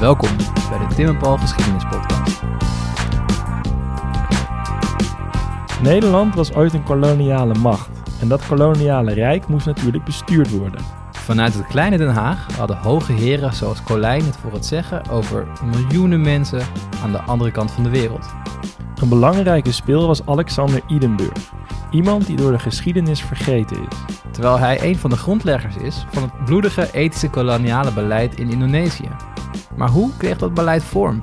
Welkom bij de Tim en Paul Geschiedenis Podcast. Nederland was ooit een koloniale macht. En dat koloniale rijk moest natuurlijk bestuurd worden. Vanuit het kleine Den Haag hadden hoge heren zoals Colijn het voor het zeggen over miljoenen mensen aan de andere kant van de wereld. Een belangrijke speel was Alexander Idenburg. Iemand die door de geschiedenis vergeten is. Terwijl hij een van de grondleggers is van het bloedige ethische koloniale beleid in Indonesië. Maar hoe kreeg dat beleid vorm?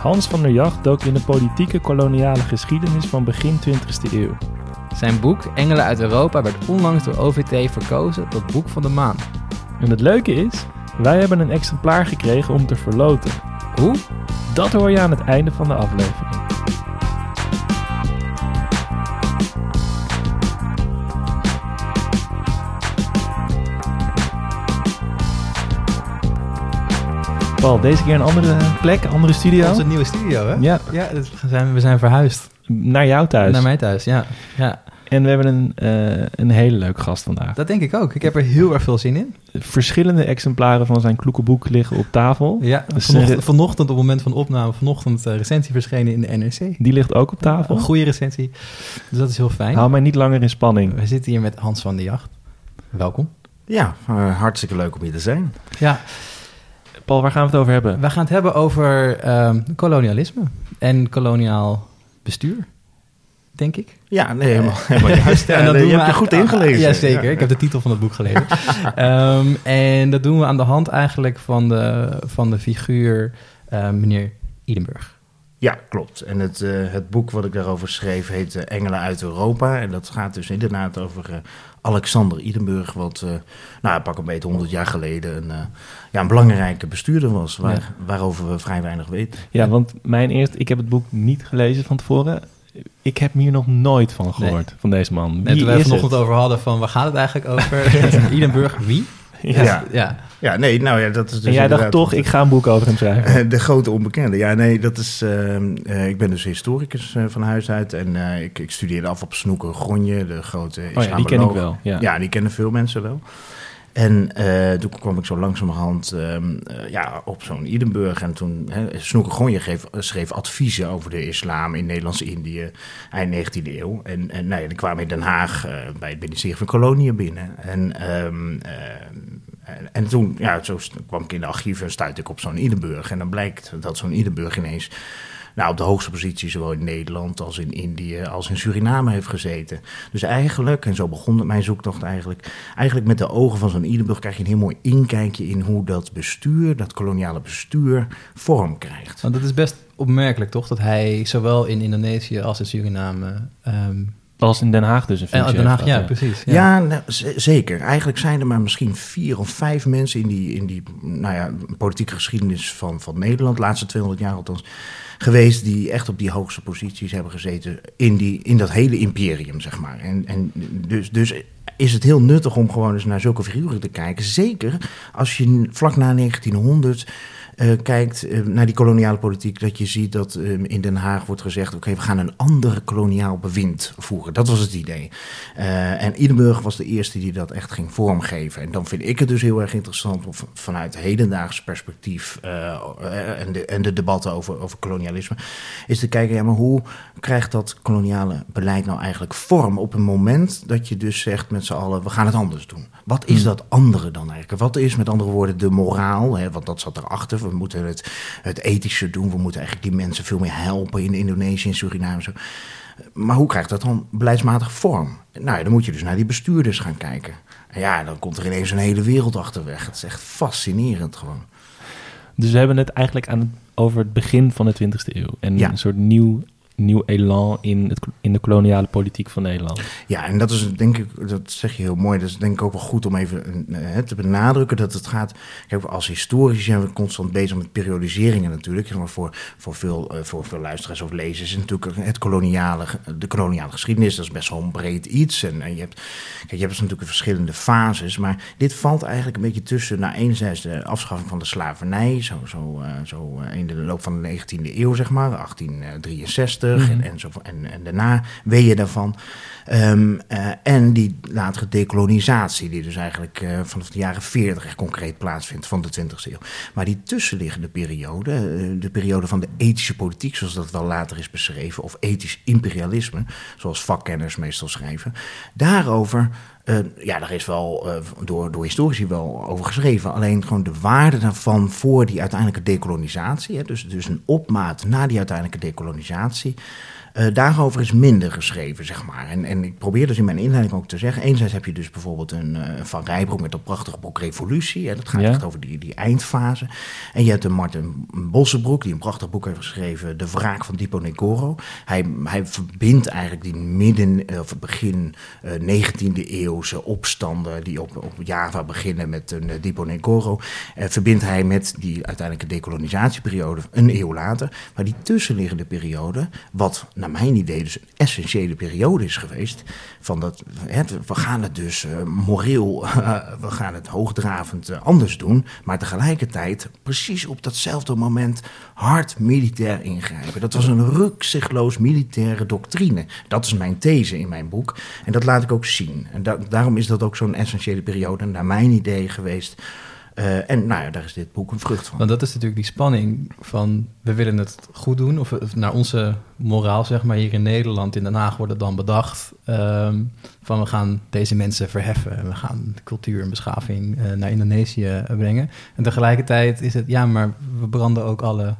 Hans van der Jacht dook in de politieke koloniale geschiedenis van begin 20e eeuw. Zijn boek Engelen uit Europa werd onlangs door OVT verkozen tot Boek van de Maand. En het leuke is, wij hebben een exemplaar gekregen om te verloten. Hoe? Dat hoor je aan het einde van de aflevering. Paul, deze keer een andere plek, een andere studio. Onze nieuwe studio, hè? Ja, Ja, dus we zijn, we zijn verhuisd. naar jou thuis. Naar mij thuis, ja. ja. En we hebben een, eh, een hele leuke gast vandaag. Dat denk ik ook. Ik heb er heel erg veel zin in. Verschillende exemplaren van zijn kloekenboek liggen op tafel. Ja, Dus, vanochtend, eh, vanochtend op het moment van opname, vanochtend uh, recensie verschenen in de NRC. Die ligt ook op tafel. Een goede recensie. Dus dat is heel fijn. Hou mij niet langer in spanning. We zitten hier met Hans van der Jacht. Welkom. Ja, uh, hartstikke leuk om hier te zijn. Ja, Paul, waar gaan we het over hebben? we gaan het hebben over um, kolonialisme en koloniaal bestuur, denk ik. Ja, nee, helemaal, helemaal juist. En dat nee, doen je we hebt je goed ingelezen. Ja, zeker. Ik heb de titel van het boek gelezen. Ehm, en dat doen we aan de hand eigenlijk van de, van de figuur uh, meneer Idenburg. Ja, klopt. En het, uh, het boek wat ik daarover schreef heet uh, Engelen uit Europa. En dat gaat dus inderdaad over uh, Alexander Idenburg, wat uh, nou, pak een beetje 100 jaar geleden een, uh, ja, een belangrijke bestuurder was, waar, ja. waarover we vrij weinig weten. Ja, want mijn eerste, ik heb het boek niet gelezen van tevoren. Ik heb hier nog nooit van gehoord, nee. van deze man. Net toen wij vanochtend over hadden van waar gaat het eigenlijk over? Idenburg, wie? Ja. Ja. ja. ja, nee, nou ja, dat is dus En jij dacht toch, ik ga een boek over hem schrijven? De grote onbekende. Ja, nee, dat is... Uh, uh, ik ben dus historicus uh, van huis uit en uh, ik, ik studeerde af op Snoeker Gronje, de grote oh, ja, die ken ik wel. Ja, ja die kennen veel mensen wel. En uh, toen kwam ik zo langzamerhand uh, uh, ja, op zo'n Idenburg. En toen, Snoeker Gronje schreef adviezen over de islam in Nederlands-Indië eind 19e eeuw. En, en nou ja, die kwamen in Den Haag uh, bij het ministerie van Koloniën binnen. En, en, en toen, ja, zo kwam ik in de archieven en stuitte ik op zo'n Idenburg. En dan blijkt dat zo'n Idenburg ineens nou, op de hoogste positie zowel in Nederland als in Indië als in Suriname heeft gezeten. Dus eigenlijk, en zo begon het mijn zoektocht eigenlijk, eigenlijk met de ogen van zo'n Idenburg krijg je een heel mooi inkijkje in hoe dat bestuur, dat koloniale bestuur, vorm krijgt. Want dat is best opmerkelijk toch, dat hij zowel in Indonesië als in Suriname... Um als in Den Haag dus een functie Den Haag, heeft, ja, ja, precies. Ja, ja nou, zeker. Eigenlijk zijn er maar misschien vier of vijf mensen in die, in die nou ja, politieke geschiedenis van, van Nederland, de laatste 200 jaar althans, geweest die echt op die hoogste posities hebben gezeten in, die, in dat hele imperium, zeg maar. En, en dus, dus is het heel nuttig om gewoon eens naar zulke figuren te kijken. Zeker als je vlak na 1900 uh, kijkt uh, naar die koloniale politiek, dat je ziet dat uh, in Den Haag wordt gezegd: oké, okay, we gaan een ander koloniaal bewind voeren. Dat was het idee. Uh, en Idenburg was de eerste die dat echt ging vormgeven. En dan vind ik het dus heel erg interessant om vanuit hedendaags perspectief en, de, en de debatten over, over kolonialisme, is te kijken: ja, maar hoe krijgt dat koloniale beleid nou eigenlijk vorm op een moment dat je dus zegt met z'n allen: we gaan het anders doen? Wat is dat andere dan eigenlijk? Wat is met andere woorden de moraal? Hè? Want dat zat erachter. We moeten het, het ethische doen. We moeten eigenlijk die mensen veel meer helpen in Indonesië en Suriname. Zo. Maar hoe krijgt dat dan beleidsmatig vorm? Nou ja, dan moet je dus naar die bestuurders gaan kijken. En ja, dan komt er ineens een hele wereld achterweg. Het is echt fascinerend gewoon. Dus we hebben het eigenlijk aan over het begin van de 20e eeuw. En ja. een soort nieuw nieuw elan in, het, in de koloniale politiek van Nederland. Ja, en dat is denk ik, dat zeg je heel mooi, dat is denk ik ook wel goed om even uh, te benadrukken dat het gaat, kijk, als historici zijn we constant bezig met periodiseringen natuurlijk, maar voor, voor, veel, uh, voor veel luisteraars of lezers is natuurlijk het koloniale, de koloniale geschiedenis, dat is best wel een breed iets. En, en je hebt, kijk, je hebt dus natuurlijk verschillende fases, maar dit valt eigenlijk een beetje tussen, nou, enerzijds de afschaffing van de slavernij, zo, zo, zo in de loop van de 19e eeuw zeg maar, 1863, 1940 en, en, zo, en, en daarna je daarvan. Um, uh, en die latere decolonisatie, die dus eigenlijk uh, vanaf de jaren 40 echt concreet plaatsvindt van de 20e eeuw. Maar die tussenliggende periode, uh, de periode van de ethische politiek, zoals dat wel later is beschreven, of ethisch imperialisme, zoals vakkenners meestal schrijven, daarover uh, ja, daar is wel uh, door, door historici wel over geschreven. Alleen gewoon de waarde daarvan voor die uiteindelijke decolonisatie. Hè, dus, dus een opmaat na die uiteindelijke decolonisatie. Uh, daarover is minder geschreven, zeg maar. En, en ik probeer dus in mijn inleiding ook te zeggen... enerzijds heb je dus bijvoorbeeld een uh, Van Rijbroek met dat prachtige boek Revolutie. Hè, dat gaat echt over die, die eindfase. En je hebt een Martin Bossenbroek, die een prachtig boek heeft geschreven... De wraak van Dipo Negoro. Hij, hij verbindt eigenlijk die midden- of begin uh, 19e eeuwse opstanden... die op, op Java beginnen met een Dipo Negoro... verbindt hij met die uiteindelijke decolonisatieperiode een eeuw later. Maar die tussenliggende periode, wat naar mijn idee dus een essentiële periode is geweest. Van dat, we gaan het dus uh, moreel, uh, we gaan het hoogdravend uh, anders doen. Maar tegelijkertijd precies op datzelfde moment hard militair ingrijpen. Dat was een rukzichtloos militaire doctrine. Dat is mijn these in mijn boek. En dat laat ik ook zien. En da daarom is dat ook zo'n essentiële periode naar mijn idee geweest uh, en nou ja, daar is dit boek een vrucht van. Want dat is natuurlijk die spanning van we willen het goed doen, of, of naar onze moraal, zeg maar, hier in Nederland, in Den Haag wordt het dan bedacht um, van we gaan deze mensen verheffen en we gaan cultuur en beschaving uh, naar Indonesië brengen. En tegelijkertijd is het, ja, maar we branden ook alle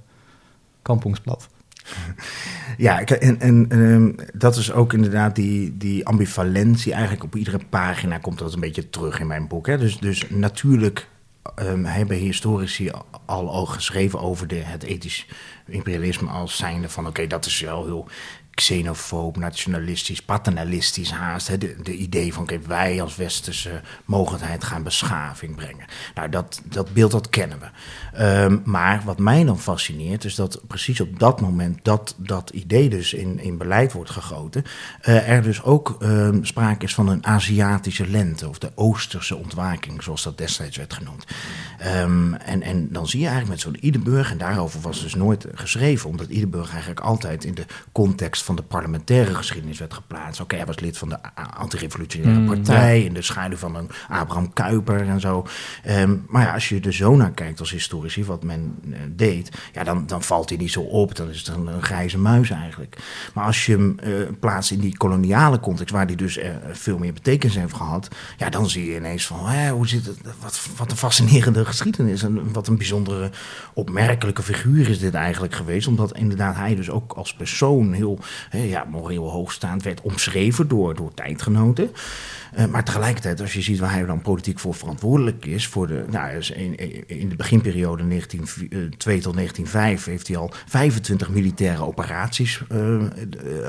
kampongs plat. Ja, en, en um, dat is ook inderdaad die, die ambivalentie. Eigenlijk op iedere pagina komt dat een beetje terug in mijn boek. Hè? Dus, dus natuurlijk um, hebben historici al, al geschreven over de, het ethisch imperialisme als zijnde van oké, dat is wel heel xenofoob, nationalistisch, paternalistisch haast. Hè? De, de idee van kijk, wij als westerse mogendheid gaan beschaving brengen. Nou, dat, dat beeld dat kennen we. Um, maar wat mij dan fascineert is dat precies op dat moment dat dat idee dus in, in beleid wordt gegoten, uh, er dus ook um, sprake is van een Aziatische lente of de Oosterse ontwaking, zoals dat destijds werd genoemd. Um, en, en dan zie je eigenlijk met zo'n Idenburg, en daarover was dus nooit geschreven, omdat Idenburg eigenlijk altijd in de context van de parlementaire geschiedenis werd geplaatst. Oké, okay, hij was lid van de antirevolutionaire mm, partij, ja. in de schaduw van een Abraham Kuyper en zo. Um, maar ja, als je er zo naar kijkt als historici, wat men uh, deed, ja, dan, dan valt hij niet zo op. Dan is het een, een grijze muis eigenlijk. Maar als je hem uh, plaatst in die koloniale context, waar hij dus uh, veel meer betekenis heeft gehad, ja, dan zie je ineens van, hè, hoe zit het, wat, wat een fascinerende geschiedenis en wat een bijzondere, opmerkelijke figuur is dit eigenlijk geweest, omdat inderdaad hij dus ook als persoon heel ja, moreel hoogstaand werd omschreven door, door tijdgenoten. Uh, maar tegelijkertijd, als je ziet waar hij dan politiek voor verantwoordelijk is, voor de, nou, in, in de beginperiode 1902 uh, tot 1905 heeft hij al 25 militaire operaties uh,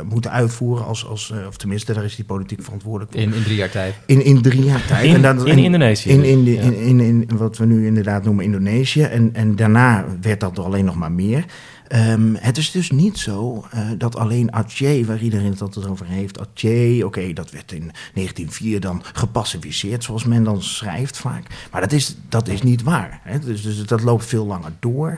moeten uitvoeren, als, als, of tenminste, daar is hij politiek verantwoordelijk voor. In, in drie jaar tijd? In, in drie jaar tijd. In, en dan, in Indonesië? In, in, de, ja. in, in, in, wat we nu inderdaad noemen Indonesië. En, en daarna werd dat er alleen nog maar meer. Um, het is dus niet zo uh, dat alleen Atje, waar iedereen het altijd over heeft, Atje, oké, dat werd in 1904 dan gepacificeerd, zoals men dan schrijft vaak. Maar dat is, dat is niet waar. Hè? Dus, dus dat loopt veel langer door.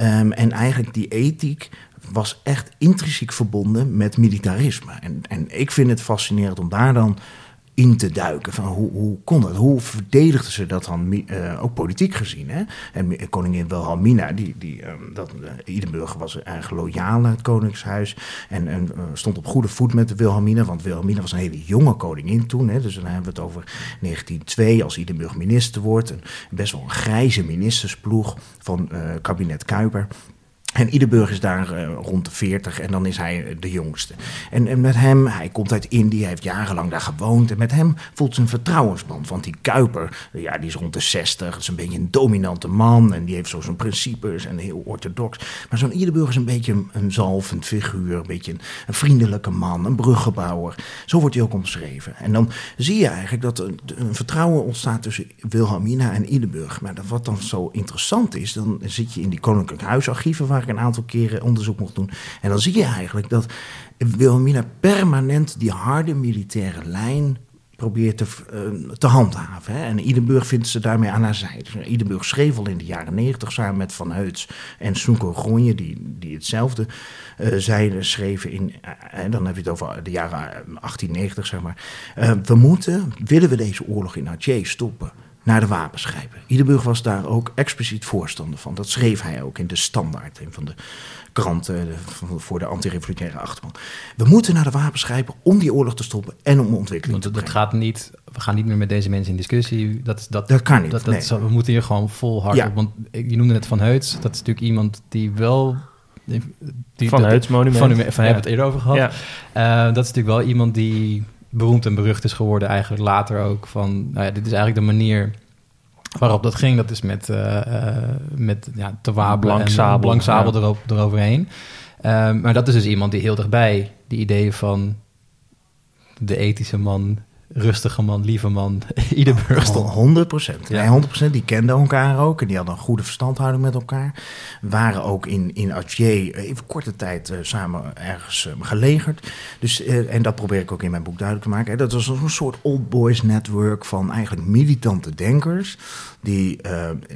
Um, en eigenlijk die ethiek was echt intrinsiek verbonden met militarisme. En, en ik vind het fascinerend om daar dan in te duiken. Van hoe, hoe kon dat? Hoe verdedigden ze dat dan, uh, ook politiek gezien? Hè? En koningin Wilhelmina, die, die, um, dat, uh, Idenburg was erg loyaal naar het koningshuis... en, en uh, stond op goede voet met Wilhelmina... want Wilhelmina was een hele jonge koningin toen. Hè? Dus dan hebben we het over 1902, als Idenburg minister wordt. Best wel een grijze ministersploeg van kabinet Kuiper... En Iederburg is daar uh, rond de 40 en dan is hij de jongste. En, met hem, hij komt uit Indië, hij heeft jarenlang daar gewoond. En met hem voelt ze een vertrouwensband. Want die Kuiper, ja, die is rond de 60, dat is een beetje een dominante man. En die heeft zo zijn principes en heel orthodox. Maar zo'n Iederburg is een beetje een, zalvend figuur. Een beetje een, vriendelijke man, een bruggenbouwer. Zo wordt hij ook omschreven. En dan zie je eigenlijk dat een, een vertrouwen ontstaat tussen Wilhelmina en Iederburg. Maar wat dan zo interessant is, dan zit je in die koninklijke huisarchieven... waar een aantal keren onderzoek mocht doen. En dan zie je eigenlijk dat Wilhelmina permanent die harde militaire lijn probeert te, te handhaven. En Idenburg vindt ze daarmee aan haar zijde. Idenburg schreef al in de jaren negentig samen met Van Heuts en Soenko Groenje, die, die hetzelfde zeiden, schreven in, en dan heb je het over de jaren 1890, zeg maar. we moeten, willen we deze oorlog in Alger stoppen, naar de wapens grijpen. Iederburg was daar ook expliciet voorstander van. Dat schreef hij ook in de standaard, een van de kranten voor de antirevolutionaire achterban. We moeten naar de wapens grijpen om die oorlog te stoppen en om ontwikkeling Want te dat gaat niet, we gaan niet meer met deze mensen in discussie. Dat, dat, dat kan niet. Dat, dat, we moeten hier gewoon vol hard op. Want je noemde het Van Heuts. Dat is natuurlijk iemand die wel die, van Heuts monument. Van, van hebben we het eerder over gehad. Ja. Uh, dat is natuurlijk wel iemand die beroemd en berucht is geworden eigenlijk later ook. Van, nou ja, dit is eigenlijk de manier waarop dat ging. Dat is met, uh, uh, met ja, te wapenen en sabel, blank sabel erop, eroverheen. Um, maar dat is dus iemand die heel dichtbij die ideeën van de ethische man rustige man, lieve man, Iederburg stond. 100 procent. Ja. 100 procent. Die kenden elkaar ook en die hadden een goede verstandhouding met elkaar. Waren ook in, in Alger even korte tijd uh, samen ergens uh, gelegerd. Dus, uh, en dat probeer ik ook in mijn boek duidelijk te maken. Dat was een soort old boys network van eigenlijk militante denkers. Die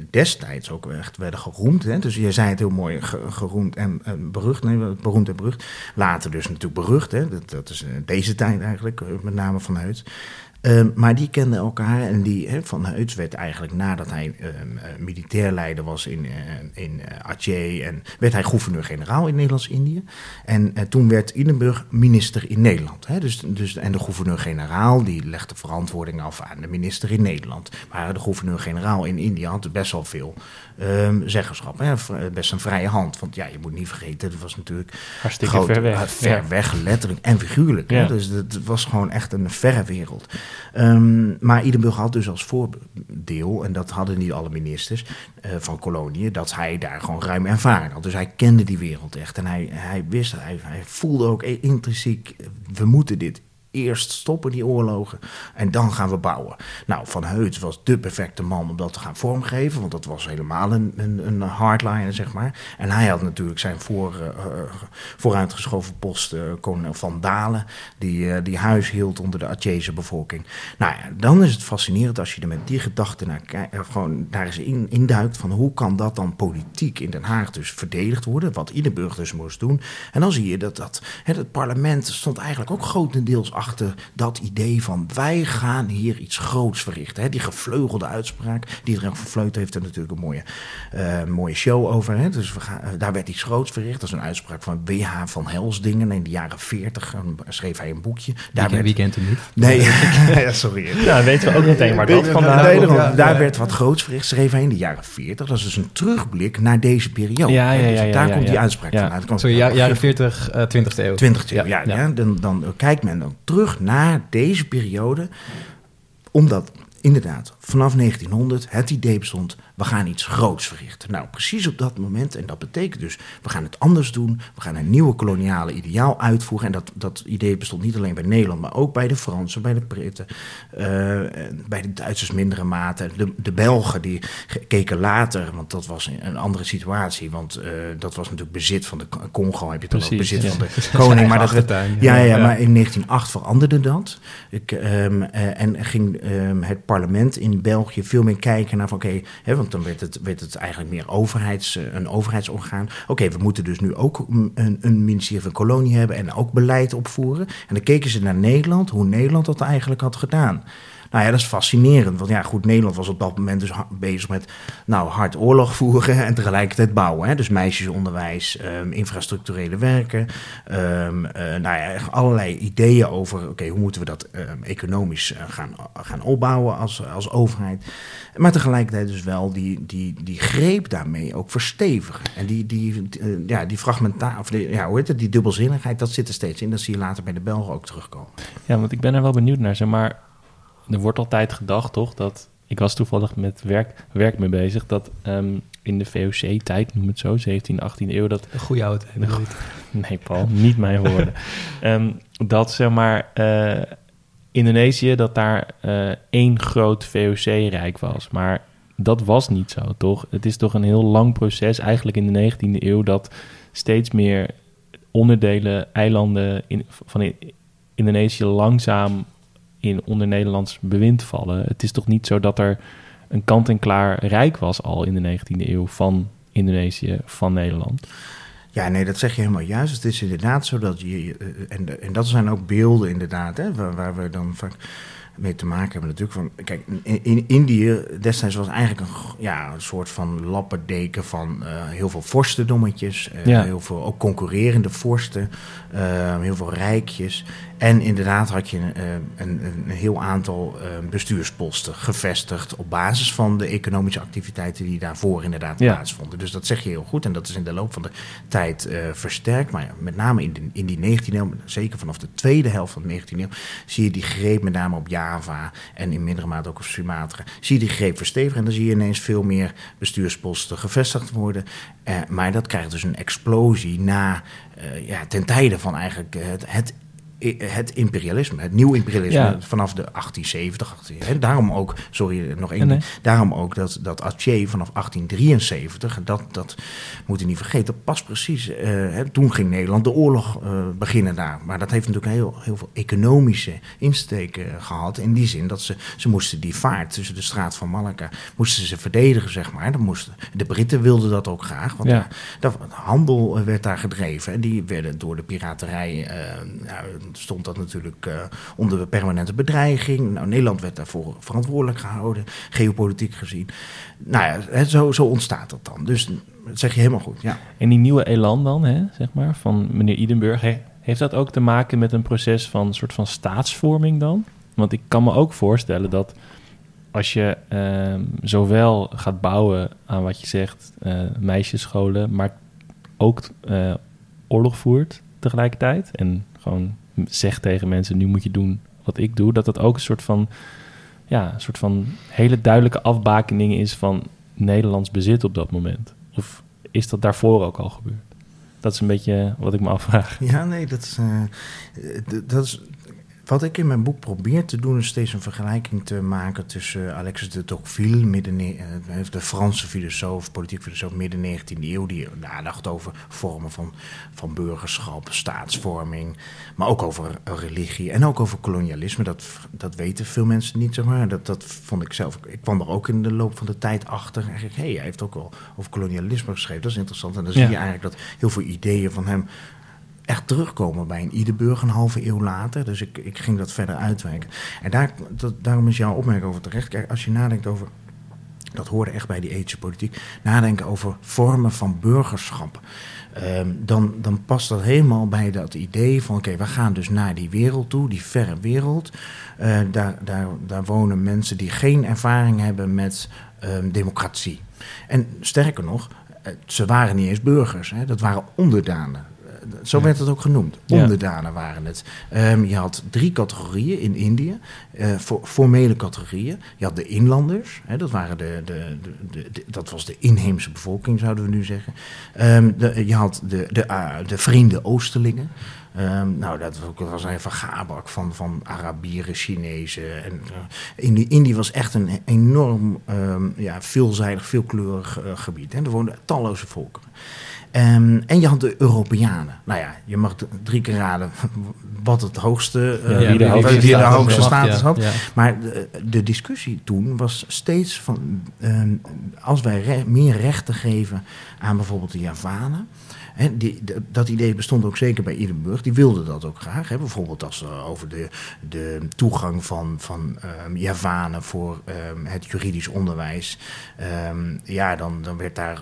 destijds ook echt werden geroemd. Hè. Dus je zei het heel mooi, geroemd en berucht. Nee, beroemd en berucht. Later dus natuurlijk berucht. Hè. Dat, dat is deze tijd eigenlijk, met name vanuit. Ehm, maar die kenden elkaar en die, Van Heuts werd eigenlijk nadat hij uh, militair leider was in, uh, in Aceh en werd hij gouverneur-generaal in Nederlands-Indië. En toen werd Idenburg minister in Nederland. Hè? Dus, dus, en de gouverneur-generaal die legde verantwoording af aan de minister in Nederland. Maar de gouverneur-generaal in Indië had best wel veel um, zeggenschap. Hè? Best een vrije hand. Want ja, je moet niet vergeten, het was natuurlijk hartstikke ver weg. ver weg, letterlijk en figuurlijk. Ja. Dus het was gewoon echt een verre wereld. Um, maar Idenburg had dus als voordeel, en dat hadden niet alle ministers uh, van koloniën, dat hij daar gewoon ruim ervaring had. Dus hij kende die wereld echt. En hij, hij wist, hij, hij voelde ook intrinsiek, we moeten dit eerst stoppen die oorlogen en dan gaan we bouwen. Nou, Van Heuts was de perfecte man om dat te gaan vormgeven, want dat was helemaal een, een, een hardliner, zeg maar. En hij had natuurlijk zijn voor, uh, vooruitgeschoven post, uh, Van Dalen, die, die huis hield onder de Atjeze bevolking. Nou ja, dan is het fascinerend als je er met die gedachten naar gewoon daar eens in, induikt van hoe kan dat dan politiek in Den Haag dus verdedigd worden, wat Iederburg dus moest doen. En dan zie je dat, dat het parlement stond eigenlijk ook grotendeels achter dat idee van wij gaan hier iets groots verrichten. Hè? Die gevleugelde uitspraak, die er Fleut heeft er natuurlijk een mooie, uh, mooie show over. Hè? Dus we gaan, uh, daar werd iets groots verricht. Dat is een uitspraak van W.H. van Helsdingen. In de jaren 40 schreef hij een boekje. Daar werd... Wie kent hem niet? Nee, ja, sorry. Ja, weten we ook meteen maar dat vandaan. Nee, ja, daar werd wat groots verricht, schreef hij in de jaren 40. Dat is dus een terugblik naar deze periode. Ja, ja, ja, dus daar komt die uitspraak van Sorry, jaren 40, uh, 20e eeuw. 20e eeuw, ja. ja, Dan, dan kijkt men dan terug naar deze periode, omdat inderdaad vanaf 1900 het idee bestond we gaan iets groots verrichten. Nou, precies op dat moment, en dat betekent dus, we gaan het anders doen, we gaan een nieuwe koloniale ideaal uitvoeren. En dat, dat idee bestond niet alleen bij Nederland, maar ook bij de Fransen, bij de Britten, uh, bij de Duitsers mindere mate. De, de Belgen die keken later, want dat was een andere situatie, want uh, dat was natuurlijk bezit van de Congo, heb je toch ook bezit van de koning. Maar dat werd, ja, ja, ja, maar in 1908 veranderde dat. Ik, um, uh, en ging um, het parlement in België veel meer kijken naar van oké, okay, want dan werd het, werd het eigenlijk meer overheids, eh, een overheidsorgaan. Oké, we moeten dus nu ook een, een ministerie van Kolonie hebben en ook beleid opvoeren. En dan keken ze naar Nederland, hoe Nederland dat eigenlijk had gedaan. Nou ja, dat is fascinerend. Want ja, goed, Nederland was op dat moment dus bezig met nou, hard oorlog voeren en tegelijkertijd bouwen. Hè? Dus meisjesonderwijs, um, infrastructurele werken. Um, uh, nou ja, allerlei ideeën over, oké, hoe moeten we dat um, economisch uh, gaan, gaan opbouwen als, als overheid. Maar tegelijkertijd dus wel die, die, die greep daarmee ook verstevigen. En die, die, uh, ja, die fragmentaar, of die, ja, hoe heet het, die dubbelzinnigheid, dat zit er steeds in. Dat zie je later bij de Belgen ook terugkomen. Ja, want ik ben er wel benieuwd naar, zeg maar er wordt altijd gedacht, toch, dat... Ik was toevallig met werk, werk mee bezig, dat um, in de VOC-tijd, noem het zo, 17, 18 eeuw... Dat, een goede tijd. Nee, Paul, niet mijn woorden. Um, dat, zeg maar, uh, Indonesië, dat daar uh, één groot VOC-rijk was. Maar dat was niet zo, toch? Het is toch een heel lang proces, eigenlijk in de 19e eeuw... dat steeds meer onderdelen, eilanden in, van Indonesië langzaam in onder Nederlands bewind vallen. Het is toch niet zo dat er een kant-en-klaar rijk was al in de 19e eeuw van Indonesië, van Nederland? Ja, nee, dat zeg je helemaal juist. Het is inderdaad zo dat je. eh, En, en dat zijn ook beelden, inderdaad, hè, waar, waar we dan vaak mee te maken hebben natuurlijk. Van, kijk, in, in Indië destijds was eigenlijk een, ja, een soort van lappendeken van eh, heel veel vorstendommetjes. eh, Ja. Heel veel ook concurrerende vorsten. eh, heel veel rijkjes. En inderdaad had je eh, een, een heel aantal eh, bestuursposten gevestigd op basis van de economische activiteiten die daarvoor inderdaad Ja. plaatsvonden. Dus dat zeg je heel goed en dat is in de loop van de tijd eh, versterkt. Maar ja, met name in, de, in die 19e eeuw, zeker vanaf de tweede helft van de 19e eeuw, zie je die greep met name op En in mindere mate ook op Sumatra. Zie je die greep verstevigen en dan zie je ineens veel meer bestuursposten gevestigd worden. Eh, maar dat krijgt dus een explosie na, eh, ja, ten tijde van eigenlijk het, het het imperialisme, het nieuw imperialisme Ja. vanaf de 1870. 18, hè, daarom ook, sorry, nog één Nee. Daarom ook dat, dat Aceh vanaf 1873, dat, dat moet je niet vergeten, past precies. eh, hè, toen ging Nederland de oorlog eh, beginnen daar. Maar dat heeft natuurlijk heel, heel veel economische insteek eh, gehad. In die zin dat ze, ze moesten die vaart tussen de straat van Malacca, moesten ze verdedigen, zeg maar. Dat moesten, de Britten wilden dat ook graag, want Ja. daar- dat, handel werd daar gedreven. En die werden door de piraterij, nou, stond dat natuurlijk eh, onder permanente bedreiging. Nou, Nederland werd daarvoor verantwoordelijk gehouden, geopolitiek gezien. Nou ja, hè, zo, zo ontstaat dat dan. Dus dat zeg je helemaal goed, ja. En die nieuwe elan dan, hè, zeg maar, van meneer Idenburg, he- heeft dat ook te maken met een proces van soort van staatsvorming dan? Want ik kan me ook voorstellen dat als je ehm, zowel gaat bouwen aan wat je zegt, eh, meisjesscholen, maar ook eh, oorlog voert tegelijkertijd en gewoon zegt tegen mensen, nu moet je doen wat ik doe, dat dat ook een soort van, ja, een soort van hele duidelijke afbakening is van Nederlands bezit op dat moment. Of is dat daarvoor ook al gebeurd? Dat is een beetje wat ik me afvraag. Ja, nee, dat is, eh, dat is. Wat ik in mijn boek probeer te doen, is steeds een vergelijking te maken tussen Alexis de Tocqueville, midden, eh, de Franse filosoof, politiek filosoof, midden 19e eeuw, die nadacht over vormen van, van burgerschap, staatsvorming, maar ook over religie en ook over kolonialisme. Dat, dat weten veel mensen niet, zeg maar. Dat, dat vond ik zelf. Ik kwam er ook in de loop van de tijd achter. Eigenlijk, hé, hij heeft ook wel over kolonialisme geschreven. Dat is interessant. En dan zie je eigenlijk dat heel veel ideeën van hem echt terugkomen bij een Idenburg een halve eeuw later. Dus ik, ik ging dat verder uitwerken. En daar, dat, daarom is jouw opmerking over terecht. Kijk, als je nadenkt over, dat hoorde echt bij die ethische politiek, nadenken over vormen van burgerschap. ehm, dan, dan past dat helemaal bij dat idee van: oké, we gaan dus naar die wereld toe, die verre wereld. Eh, daar, daar, daar wonen mensen die geen ervaring hebben met ehm, democratie. En sterker nog, eh, ze waren niet eens burgers, hè, dat waren onderdanen. Eh, Zo werd het ook genoemd. Onderdanen waren het. Ehm, je had drie categorieën in Indië, eh, for- formele categorieën. Je had de inlanders, hè, dat, waren de, de, de, dat was de inheemse bevolking, zouden we nu zeggen. Ehm, je had de, de, ah, de vreemde Oosterlingen. Ehm, nou, dat was een vergaarbak van, van Arabieren, Chinezen. En, eh, Indië, Indië was echt een enorm ja, veelzijdig, veelkleurig eh, gebied. En er woonden talloze volkeren. Ehm, en je had de Europeanen. Nou ja, je mag drie keer raden wat het hoogste, Ja, wie de hoogste wie de status hoogste had, status had. Ja. Maar de, de discussie toen was steeds van... ehm, als wij re- meer rechten geven aan bijvoorbeeld de Javanen... Die, dat idee bestond ook zeker bij Idenburg. Die wilden dat ook graag. Hè. Bijvoorbeeld als er over de, de toegang van, van ehm, Javanen voor ehm, het juridisch onderwijs. ehm, ja, dan, dan werd daar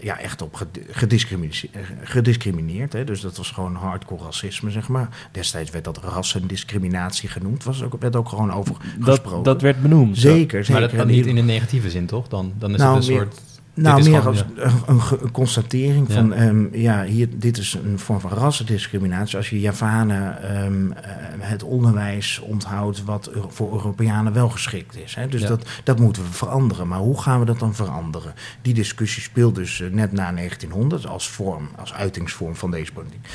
ja, echt op ged- gediscrimineerd. gediscrimineerd hè. Dus dat was gewoon hardcore racisme, zeg maar. Destijds werd dat rassendiscriminatie genoemd. Was ook, werd ook gewoon over Dat, gesproken. dat werd benoemd. Zeker, zeker. Maar dat kan niet in een negatieve zin, toch? Dan, dan is Nou, het een meer- soort... nou, is meer als een, een constatering Ja. van, ehm, ja, hier, dit is een vorm van rassendiscriminatie. Als je Javanen ehm, eh, het onderwijs onthoudt wat voor Europeanen wel geschikt is. Hè? Dus Ja. dat, dat moeten we veranderen. Maar hoe gaan we dat dan veranderen? Die discussie speelt dus eh, net na 1900 als vorm, als uitingsvorm van deze politiek.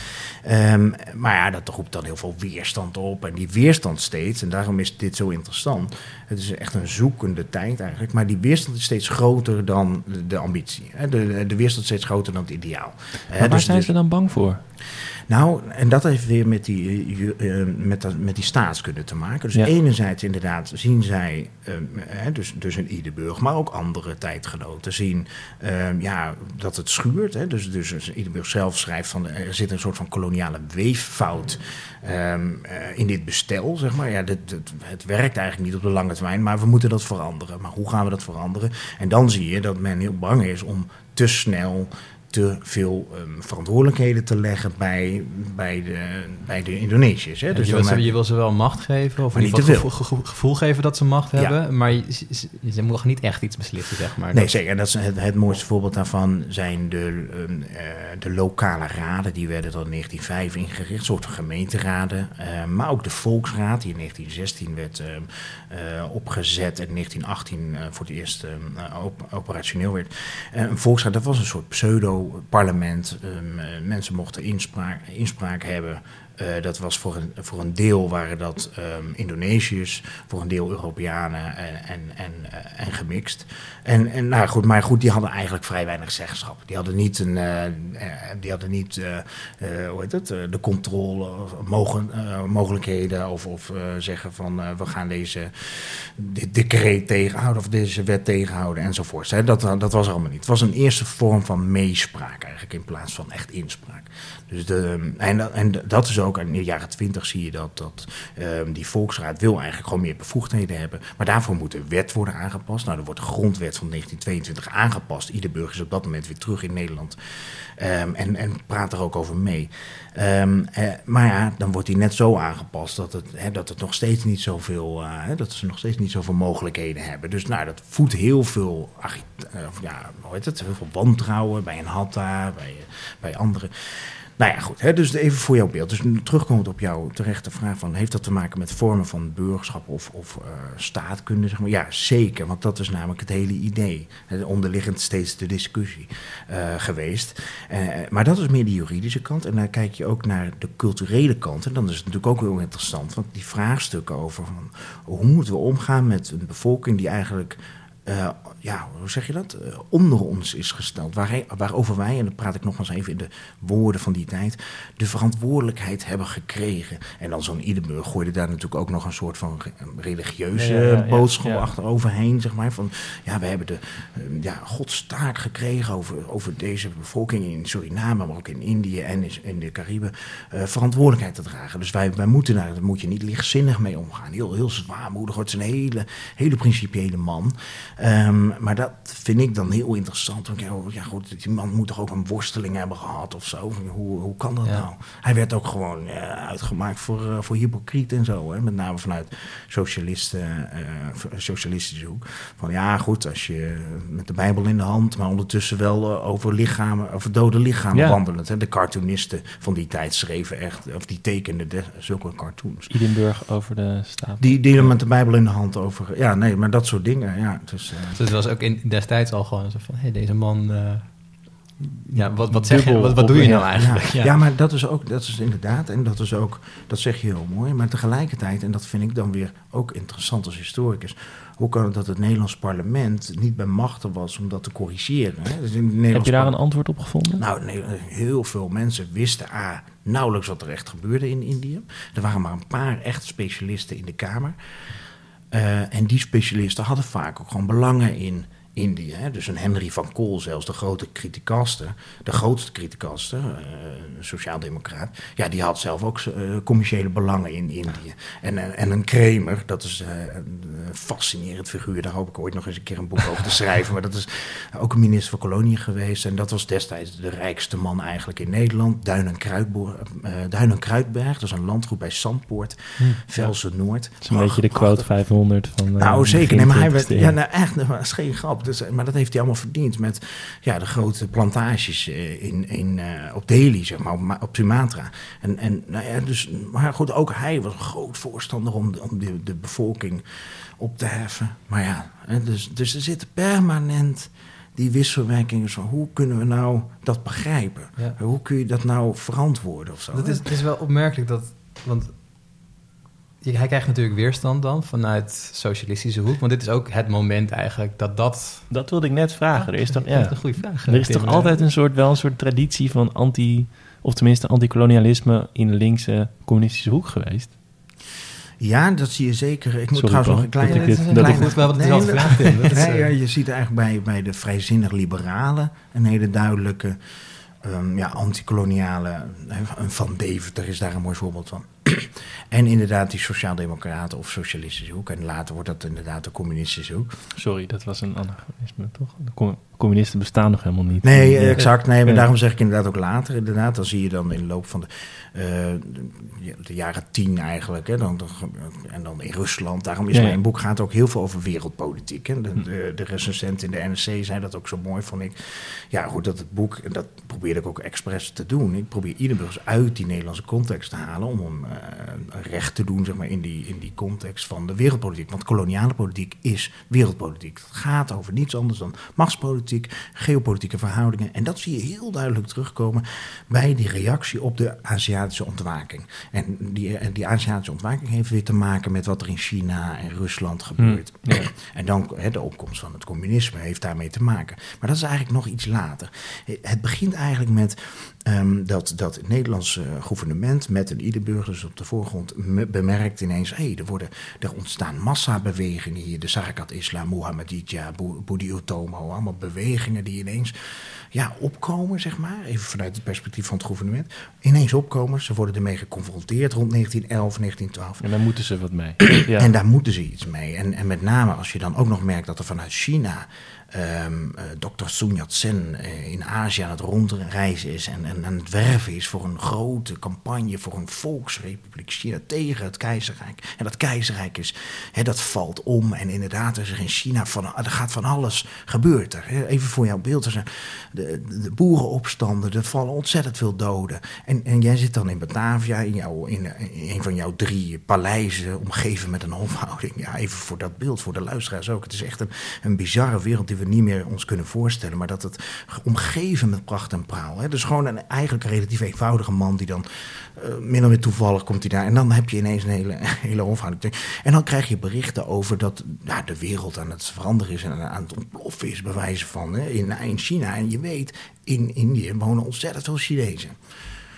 Ehm, maar ja, dat roept dan heel veel weerstand op. En die weerstand steeds, en daarom is dit zo interessant. Het is echt een zoekende tijd eigenlijk. Maar die weerstand is steeds groter dan de, ambitie. De, de, is steeds groter dan het ideaal. Maar waar dus- zijn dus- ze dan bang voor? Nou, en dat heeft weer met die, uh, met, dat, met die staatskunde te maken. Dus Ja. enerzijds inderdaad zien zij, ehm, hè, dus, dus een Iederburg, maar ook andere tijdgenoten zien ehm, ja, dat het schuurt. Hè. Dus, dus Iederburg zelf schrijft van er zit een soort van koloniale weeffout ehm, eh, in dit bestel, zeg maar. Ja, dit, dit- het werkt eigenlijk niet op de lange termijn, maar we moeten dat veranderen. Maar hoe gaan we dat veranderen? En dan zie je dat men heel bang is om te snel te veel ehm, verantwoordelijkheden te leggen bij, bij, de, bij de Indonesiërs. Hè? Ja, Dus je, wil ze, je wil ze wel macht geven, of niet te gevoel, gevoel- gevoel geven dat ze macht Ja. hebben, maar je- ze, ze, niet echt iets beslissen, zeg maar. Nee, Dat- zeker. En dat is het, het mooiste voorbeeld daarvan zijn de, ehm, eh, de lokale raden. Die werden dan in 1905 ingericht, een soort van gemeenteraden. Eh, maar ook de Volksraad, die in 1916 werd ehm, eh, opgezet en in 1918 eh, voor het eerst ehm, op- operationeel werd. Een Volksraad, dat was een soort pseudo-parlement. Ehm, eh, mensen mochten inspraak, inspraak hebben. Eh, dat was voor een, voor een deel waren dat ehm, Indonesiërs, voor een deel Europeanen en, en, en, eh, en gemixt. En, en nou goed, maar goed, die hadden eigenlijk vrij weinig zeggenschap. Die hadden niet, een, eh, die hadden niet hoe heet het, de controle, of mogen, mogelijkheden of, of zeggen van we gaan deze dit decreet tegenhouden of deze wet tegenhouden enzovoort. Dat, dat was allemaal niet. Het was een eerste vorm van meespraak eigenlijk in plaats van echt inspraak. Dus de, en, dat- en dat is ook, in de jaren twintig zie je dat, dat ehm, die volksraad wil eigenlijk gewoon meer bevoegdheden hebben. Maar daarvoor moet de wet worden aangepast. Nou, er wordt de grondwet van 1922 aangepast. Ieder burger is op dat moment weer terug in Nederland. Ehm, en, en praat er ook over mee. Ehm, eh, maar ja, dan wordt die net zo aangepast dat het, hè, dat het nog steeds niet zoveel, hè, dat ze nog steeds niet zoveel mogelijkheden hebben. Dus nou, dat voedt heel veel, eh, ja, hoe heet het, heel veel wantrouwen bij een Hatta, bij, bij anderen. Nou ja, goed. Hè, dus even voor jouw beeld. Dus terugkomend op jouw terechte vraag van... heeft dat te maken met vormen van burgerschap of, of eh, staatkunde? Zeg maar? Ja, zeker. Want dat is namelijk het hele idee. Onderliggend steeds de discussie eh, geweest. Eh, maar dat is meer de juridische kant. En dan kijk je ook naar de culturele kant. En dan is het natuurlijk ook heel interessant. Want die vraagstukken over van, hoe moeten we omgaan met een bevolking die eigenlijk... eh, ja, hoe zeg je dat? Eh, onder ons is gesteld. Waar, waarover wij, en dan praat ik nogmaals even in de woorden van die tijd, de verantwoordelijkheid hebben gekregen. En dan zo'n Idenburg gooide daar natuurlijk ook nog een soort van re- religieuze Ja, ja, ja, boodschap achteroverheen, zeg maar. Van ja, we hebben de eh, ja, Gods taak gekregen over, over deze bevolking in Suriname, maar ook in Indië en in, in de Cariben, eh, verantwoordelijkheid te dragen. Dus wij, wij moeten daar, daar moet je niet lichtzinnig mee omgaan. Heel, heel zwaarmoedig. Het is een hele, hele principiële man. Ehm, maar dat vind ik dan heel interessant. Want ja, oh, ja, goed, die man moet toch ook een worsteling hebben gehad of zo. Hoe, hoe kan dat Ja. nou? Hij werd ook gewoon eh, uitgemaakt voor, eh, voor hypocriet en zo. Hè? Met name vanuit socialisten, eh, socialistische hoek. Van ja, goed, als je met de Bijbel in de hand, maar ondertussen wel over lichamen, over dode lichamen Ja. wandelend. Hè? De cartoonisten van die tijd schreven echt, of die tekenden de, zulke cartoons. Idenburg over de staat. Die deden met de Bijbel in de hand over. Ja, nee, maar dat soort dingen. Ja, dus, Dus het was ook in, destijds al gewoon zo van, hé, deze man... eh, ja, wat, wat zeg je, wat, wat doe je nou eigenlijk? Ja, ja. maar dat is ook, dat is inderdaad, en dat is ook, dat zeg je heel mooi, maar tegelijkertijd, en dat vind ik dan weer ook interessant als historicus, hoe kan het dat het Nederlands parlement niet bij machten was om dat te corrigeren? Hè? Dus in het Heb je daar een antwoord op gevonden? Nou, nee, heel veel mensen wisten A, nauwelijks wat er echt gebeurde in Indië. Er waren maar een paar echt specialisten in de Kamer. Eh, en die specialisten hadden vaak ook gewoon belangen in Indië. Hè? Dus een Henry van Kool, zelfs de grote criticaster, de grootste criticaster, eh, een sociaaldemocraat, ja, die had zelf ook eh, commerciële belangen in Indië. En, en, en een Kramer, dat is eh, een eh, fascinerend figuur, daar hoop ik ooit nog eens een keer een boek over te schrijven. Maar dat is ook een minister van Koloniën geweest. En dat was destijds de rijkste man eigenlijk in Nederland. Duin en, Kruidbo- eh, Duin en Kruidberg, dat is een landgoed bij Zandpoort, Velsen Noord. Dat is een beetje de quote 500 van... eh, Nou, zeker. Nee, maar hij werd, 20e ja, nou, echt, dat is geen grap. Dus, maar dat heeft hij allemaal verdiend met ja, de grote plantages eh, in, in, eh, op Delhi, zeg maar, op, Ma- op Sumatra. En, en, nou ja, dus, maar goed, ook hij was een groot voorstander om, de- om de, de bevolking op te heffen. Maar ja, dus, dus er zitten permanent die wisselwerkingen van hoe kunnen we nou dat begrijpen? Ja. Hoe kun je dat nou verantwoorden of zo? Dat is, het is wel opmerkelijk dat, want hij krijgt natuurlijk weerstand dan vanuit socialistische hoek, want dit is ook het moment eigenlijk dat dat... Dat wilde ik net vragen. Er is toch, Dat is ja, een goede vraag. er is Tim. toch altijd een soort, wel een soort traditie van anti... of tenminste anticolonialisme in de linkse communistische hoek geweest? Ja, dat zie je zeker. Ik moet Sorry, trouwens nog een kleine... dat ik dit- dat dat is ik- goed wel wat Nee, dezelfde dat- vraag in. Dat is, Nee, eh, ja, je ziet eigenlijk bij, bij de vrijzinnig liberalen een hele duidelijke ehm, ja, antikoloniale. eh, Een Van Deventer is daar een mooi voorbeeld van. en inderdaad die sociaaldemocraten of socialistische hoek. En later wordt dat inderdaad de communistische hoek. Sorry, dat was een anachronisme, toch? De communisten bestaan nog helemaal niet. Nee, exact. Nee, maar daarom zeg ik inderdaad ook later. Inderdaad, dan zie je dan in de loop van de, eh, de, jaren tien eigenlijk. Hè, dan, dan, en dan in Rusland. Daarom is Ja, ja. mijn boek gaat ook heel veel over wereldpolitiek. Hè. De, de, in de NRC zei dat ook zo mooi, vond ik. Ja, goed, dat het boek, en dat probeerde ik ook expres te doen. Ik probeer ieder burger uit die Nederlandse context te halen... om hem eh, recht te doen zeg maar, in, die, in die context van de wereldpolitiek. Want koloniale politiek is wereldpolitiek. Het gaat over niets anders dan machtspolitiek, geopolitieke verhoudingen. En dat zie je heel duidelijk terugkomen bij die reactie op de Aziatische ontwaking. En die, die Aziatische ontwaking heeft weer te maken met wat er in China en Rusland gebeurt. ja. En dan hè, de opkomst van het communisme heeft daarmee te maken. Maar dat is eigenlijk nog iets later. Het begint eigenlijk met ehm, dat, dat het Nederlandse gouvernement met een ieder burger dus op de voorgrond me- bemerkt ineens... hé, er, worden, er ontstaan massabewegingen hier. De Sarakat Islam, Mohammadiyya, Bo- Budi Utomo. Allemaal bewegingen die ineens ja, opkomen, zeg maar. Even vanuit het perspectief van het gouvernement. Ineens opkomen. Ze worden ermee geconfronteerd rond 1911, 1912. En daar moeten ze wat mee. Ja. En daar moeten ze iets mee. En, en met name als je dan ook nog merkt dat er vanuit China eh, Dr. Sun Yat-sen eh, in Azië aan het rondreizen is en, en aan het werven is voor een grote campagne voor een volksrepubliek China tegen het keizerrijk. En dat keizerrijk is, dat valt om. En inderdaad, er is er in China van, er gaat van alles gebeurt er. Even voor jouw beeld, er zijn de, de boerenopstanden, er vallen ontzettend veel doden. En, en jij zit dan in Batavia, in, jouw, in, in een van jouw drie paleizen, omgeven met een hofhouding. Ja, even voor dat beeld, voor de luisteraars ook. Het is echt een, een bizarre wereld die we niet meer ons kunnen voorstellen. Maar dat het omgeven met pracht en praal. Hè. Dus gewoon een eigenlijk een relatief eenvoudige man die dan eh, min of meer toevallig komt hij daar. En dan heb je ineens een hele, hele hofhouding. En dan krijg je berichten over dat ja, de wereld aan het veranderen is en aan het ontploffen is, bij wijze van hè, in, in China. En je weet, in Indië wonen ontzettend veel Chinezen.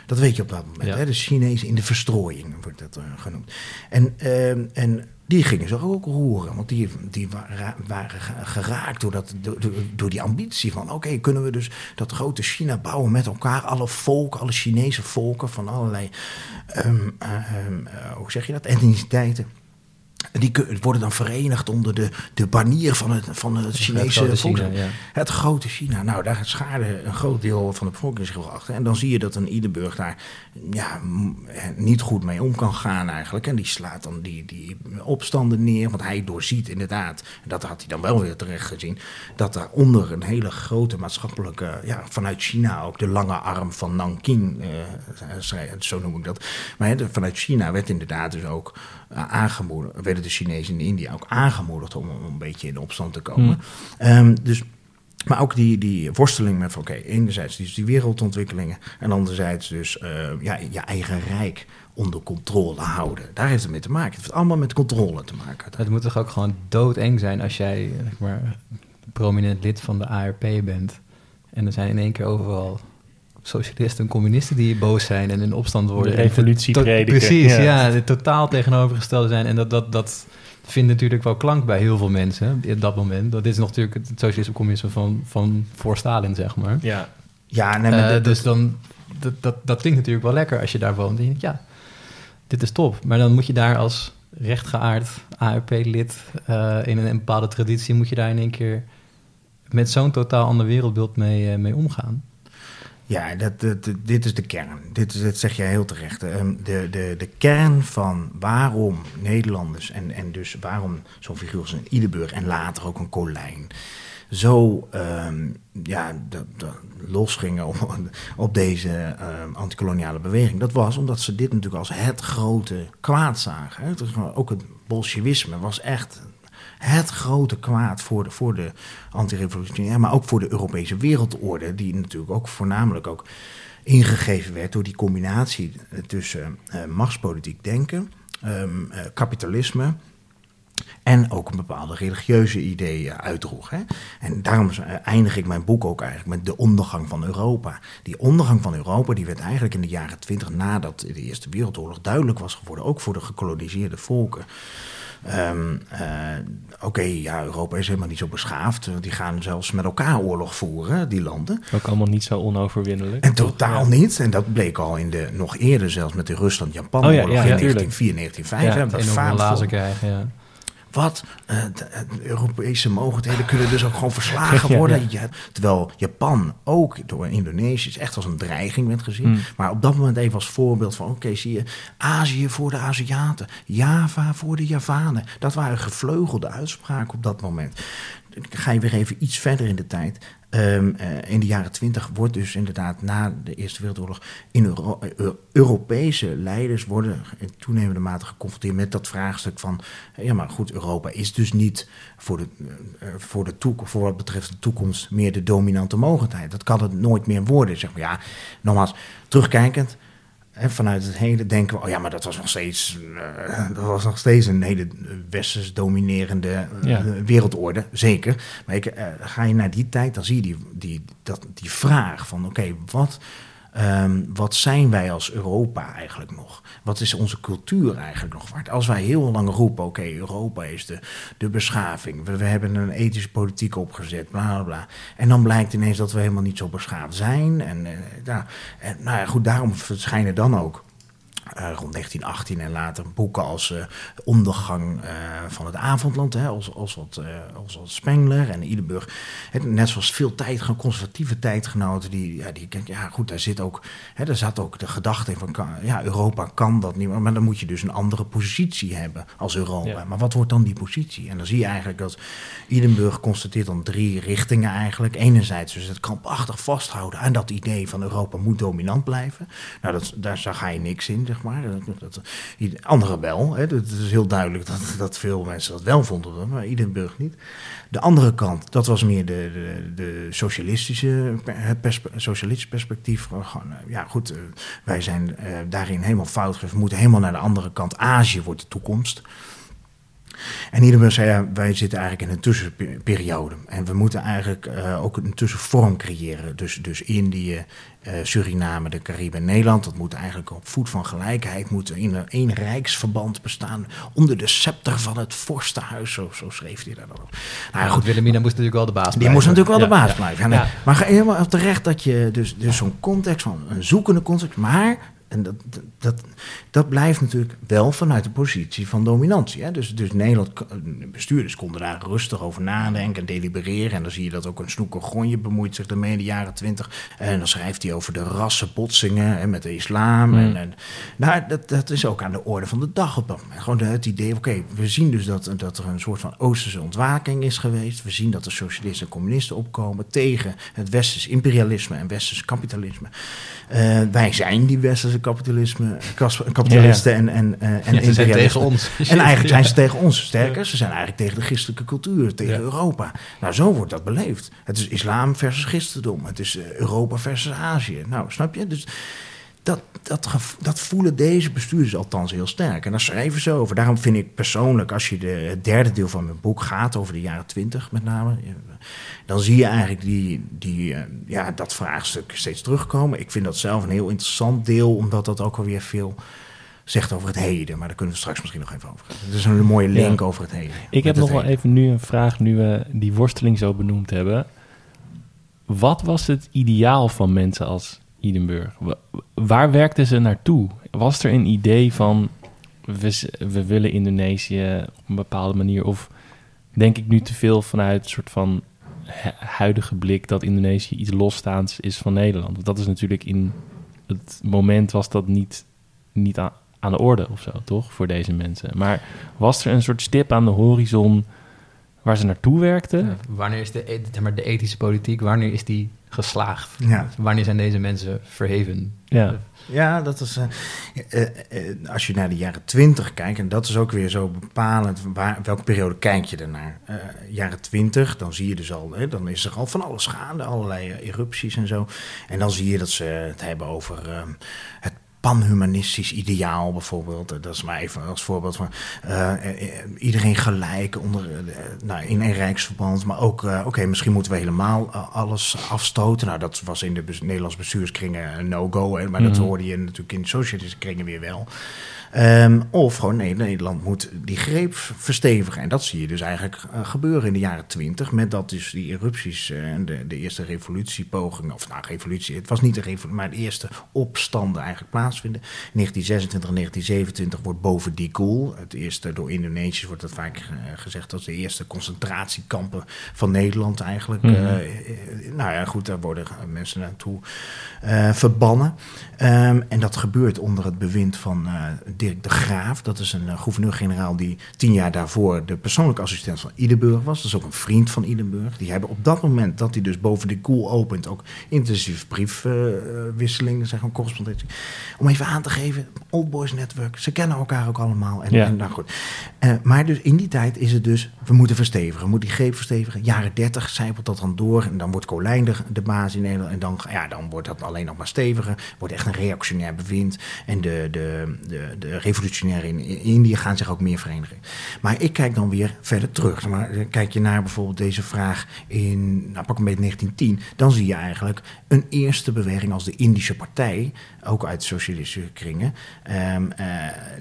Dat weet je op dat moment. Ja. Hè? De Chinezen in de verstrooiing wordt dat eh, genoemd. En, ehm, en die gingen zich ook roeren. Want die, die waren, waren ge- geraakt door, dat, door die ambitie van... oké, kunnen we dus dat grote China bouwen met elkaar? Alle volken, alle Chinese volken van allerlei... ehm, eh, ehm, eh, hoe zeg je dat? Etniciteiten. Die worden dan verenigd onder de, de banier van het, van het Chinese grote volk. China, ja. Het grote China. Nou, daar schaarde een groot deel van de bevolking zich wel achter. En dan zie je dat een Iederburg daar ja, niet goed mee om kan gaan eigenlijk. En die slaat dan die, die opstanden neer. Want hij doorziet inderdaad, en dat had hij dan wel weer terecht gezien... dat daaronder een hele grote maatschappelijke... Ja, vanuit China ook de lange arm van Nanking, eh, zo noem ik dat. Maar hè, vanuit China werd inderdaad dus ook eh, aangemoedigd... werden de Chinezen in India ook aangemoedigd om, om een beetje in opstand te komen. Ehm, dus... Maar ook die, die worsteling met, van, oké, enerzijds dus die wereldontwikkelingen... en anderzijds dus eh, ja, je eigen rijk onder controle houden. Daar heeft het mee te maken. Het heeft allemaal met controle te maken. Het moet toch ook gewoon doodeng zijn als jij zeg maar, prominent lid van de ARP bent. En er zijn in één keer overal socialisten en communisten die boos zijn en in opstand worden. De revolutie prediken, Precies, ja. ja. de totaal tegenovergestelde zijn. En dat, dat, dat vindt natuurlijk wel klank bij heel veel mensen op dat moment. Dat is nog natuurlijk het socialisme communisme van, van voor Stalin, zeg maar. Ja, Ja, nee, maar Eh, dat- dus dan, dat, dat, dat klinkt natuurlijk wel lekker als je daar woont. En je denkt, ja, dit is top. Maar dan moet je daar als rechtgeaard ARP-lid eh, in een, bepaalde traditie... moet je daar in één keer met zo'n totaal ander wereldbeeld mee, eh, mee omgaan. Ja, dat, dit is de kern. Dit, is- zeg jij heel terecht. Ehm, De, de, de kern van waarom Nederlanders en, en dus waarom zo'n figuur als een Iederburg en later ook een Colijn zo ehm, ja, losgingen op, deze ehm, antikoloniale beweging. Dat was omdat ze dit natuurlijk als het grote kwaad zagen. hè. Ook het bolsjewisme was echt het grote kwaad voor de, voor de antirevolutionair, maar ook voor de Europese wereldorde, die natuurlijk ook voornamelijk ook ingegeven werd door die combinatie tussen eh, machtspolitiek denken, ehm, eh, kapitalisme En ook een bepaalde religieuze ideeën uitdroeg. Hè? En daarom eindig ik mijn boek ook eigenlijk met de ondergang van Europa. Die ondergang van Europa die werd eigenlijk in de jaren twintig nadat de Eerste Wereldoorlog duidelijk was geworden, ook voor de gekoloniseerde volken. Ehm, eh, oké, ja, Europa is helemaal niet zo beschaafd. Die gaan zelfs met elkaar oorlog voeren, die landen. Ook allemaal niet zo onoverwinnelijk. En totaal niet. En dat bleek al in de, nog eerder zelfs met de Rusland-Japan-oorlog oh, ja, ja, in 1904, 1905. Ja, dat lazen krijgen, ja. Wat? De, de Europese mogelijkheden kunnen dus ook gewoon verslagen worden. Ja, terwijl Japan ook door Indonesië echt als een dreiging werd gezien. Hmm. Maar op dat moment even als voorbeeld van... oké, zie je, Azië voor de Aziaten, Java voor de Javanen. Dat waren gevleugelde uitspraken op dat moment. Dan ga je weer even iets verder in de tijd. Um, uh, in de jaren twintig wordt dus inderdaad na de Eerste Wereldoorlog in uh, Europese leiders worden in toenemende mate geconfronteerd met dat vraagstuk van ja, maar goed, Europa is dus niet voor, de, voor, de toekomst, voor wat betreft de toekomst meer de dominante mogelijkheid. Dat kan het nooit meer worden. Zeg maar ja, nogmaals, terugkijkend vanuit het hele denken we, oh ja, maar dat was nog steeds, uh, dat was nog steeds een hele westers dominerende uh, ja. wereldorde, zeker. Maar ik, uh, ga je naar die tijd, dan zie je die, die, dat, die vraag van, oké, okay, wat, um, wat zijn wij als Europa eigenlijk nog? Wat is onze cultuur eigenlijk nog waard? Als wij heel lang roepen, oké, Europa is de, de beschaving. We, hebben een ethische politiek opgezet, bla, bla. En dan blijkt ineens dat we helemaal niet zo beschaafd zijn. En, nou, en nou ja, goed, daarom verschijnen dan ook uh, rond 1918 en later boeken als uh, Ondergang uh, van het Avondland, hè, als, als, wat, als wat Spengler en Idenburg. Het, net zoals veel tijd, conservatieve tijdgenoten, die, ja, die ja goed, daar zit ook, hè, daar zat ook de gedachte in van, kan, ja, Europa kan dat niet, maar dan moet je dus een andere positie hebben als Europa. Ja. Maar wat wordt dan die positie? En dan zie je eigenlijk dat Idenburg constateert dan drie richtingen eigenlijk. Enerzijds dus het krampachtig vasthouden aan dat idee van Europa moet dominant blijven. Nou, dat, daar ga je niks in, zeg maar. Dat, anderen wel. Hè. Het is heel duidelijk dat, dat veel mensen dat wel vonden, maar Idenburg niet. De andere kant, dat was meer de, de, de socialistische, perspectief. Gewoon, ja, goed, wij zijn uh, daarin helemaal fout. We moeten helemaal naar de andere kant. Azië wordt de toekomst. En Iedereen zei, ja, wij zitten eigenlijk in een tussenperiode. En we moeten eigenlijk uh, ook een tussenvorm creëren. Dus, dus Indië, uh, Suriname, de Cariben, Nederland. Dat moet eigenlijk op voet van gelijkheid moeten in een één rijksverband bestaan. Onder de scepter van het vorstenhuis, zo, zo schreef hij daar dan op. Nou, ja, goed, Wilhelmina moest natuurlijk wel de baas blijven. Die moest natuurlijk wel ja, de baas blijven. Ja. Maar helemaal terecht dat je dus, dus zo'n context van een zoekende context, maar en dat, dat, dat blijft natuurlijk wel vanuit de positie van dominantie. Hè? Dus, dus Nederland, bestuurders konden daar rustig over nadenken en delibereren. En dan zie je dat ook een snoeker Gronje bemoeit zich ermee in de jaren twintig. En dan schrijft hij over de rassenbotsingen en met de islam. Mm. En, en, nou, dat, dat is ook aan de orde van de dag op dat moment. Gewoon het idee, oké, okay, we zien dus dat, dat er een soort van Oosterse ontwaking is geweest. We zien dat de socialisten en communisten opkomen tegen het westers imperialisme en westers kapitalisme. Uh, wij zijn die westerse kapitalisme, kapitalisten en, en, uh, en ja, zijn tegen ons. En eigenlijk zijn ze tegen ons. Sterker, ze zijn eigenlijk tegen de christelijke cultuur, tegen. Europa. Nou, zo wordt dat beleefd. Het is islam versus christendom. Het is uh, Europa versus Azië. Nou, snap je? Dus dat, dat, dat voelen deze bestuurders althans heel sterk. En daar schrijven ze over. Daarom vind ik persoonlijk, als je de, het derde deel van mijn boek gaat over de jaren twintig met name, dan zie je eigenlijk die, die, uh, ja, dat vraagstuk steeds terugkomen. Ik vind dat zelf een heel interessant deel, omdat dat ook alweer veel zegt over het heden. Maar daar kunnen we straks misschien nog even over gaan. Het is een mooie link ja. over het heden. Ik heb nog wel even nu een vraag, nu we die worsteling zo benoemd hebben. Wat was het ideaal van mensen als Idenburg? Waar werkten ze naartoe? Was er een idee van we, willen Indonesië op een bepaalde manier? Of denk ik nu te veel vanuit een soort van huidige blik dat Indonesië iets losstaands is van Nederland? Want dat is natuurlijk in het moment was dat niet, niet aan, de orde of zo, toch? Voor deze mensen. Maar was er een soort stip aan de horizon waar ze naartoe werkten? Wanneer is de, maar de ethische politiek, wanneer is die geslaagd? Ja. Wanneer zijn deze mensen verheven? Ja. Ja, dat is. Uh, uh, uh, als je naar de jaren twintig kijkt, en dat is ook weer zo bepalend, waar, welke periode kijk je ernaar? jaren twintig, dan zie je dus al, hè, dan is er al van alles gaande, allerlei erupties en zo. En dan zie je dat ze het hebben over het panhumanistisch ideaal bijvoorbeeld. Dat is maar even als voorbeeld van uh, iedereen gelijk onder, uh, nou, in een rijksverband. Maar ook, oké, misschien moeten we helemaal alles afstoten. Nou, dat was in de Nederlandse bestuurskringen een no-go. Maar mm. dat mhm. hoorde je natuurlijk in de socialistische kringen weer wel. Um, of gewoon nee, Nederland moet die greep verstevigen. En dat zie je dus eigenlijk uh, gebeuren in de jaren twintig. Met dat dus die erupties uh, en de, de eerste revolutiepogingen. Of nou, revolutie. Het was niet de revolutie, maar de eerste opstanden eigenlijk plaatsvinden. 1926 en 1927 wordt boven die Koel. Het eerste door Indonesiërs wordt dat vaak uh, gezegd als de eerste concentratiekampen van Nederland eigenlijk. Mm -hmm. nou ja, goed, daar worden mensen naartoe verbannen. Um, en dat gebeurt onder het bewind van Dirk de Graaf. Dat is een uh, gouverneur-generaal die tien jaar daarvoor de persoonlijke assistent van Idenburg was. Dat is ook een vriend van Idenburg. Die hebben op dat moment dat hij dus boven de koel opent ook intensief briefwisseling, uh, zeg maar correspondentie. Om even aan te geven, Old Boys Network, ze kennen elkaar ook allemaal. En, ja. en nou goed. Uh, maar dus in die tijd is het dus, we moeten verstevigen, we moeten die greep verstevigen. Jaren 30 zijpelt dat dan door en dan wordt Colijn de, de baas in Nederland. En dan, ja, dan wordt dat alleen nog maar steviger. Wordt echt een reactionair bewind. En de, de, de, de revolutionairen in Indië gaan zich ook meer verenigen. Maar ik kijk dan weer verder terug. Maar kijk je naar bijvoorbeeld deze vraag in, nou pak een beetje 1910, dan zie je eigenlijk een eerste beweging als de Indische Partij, ook uit socialistische kringen. Um, uh,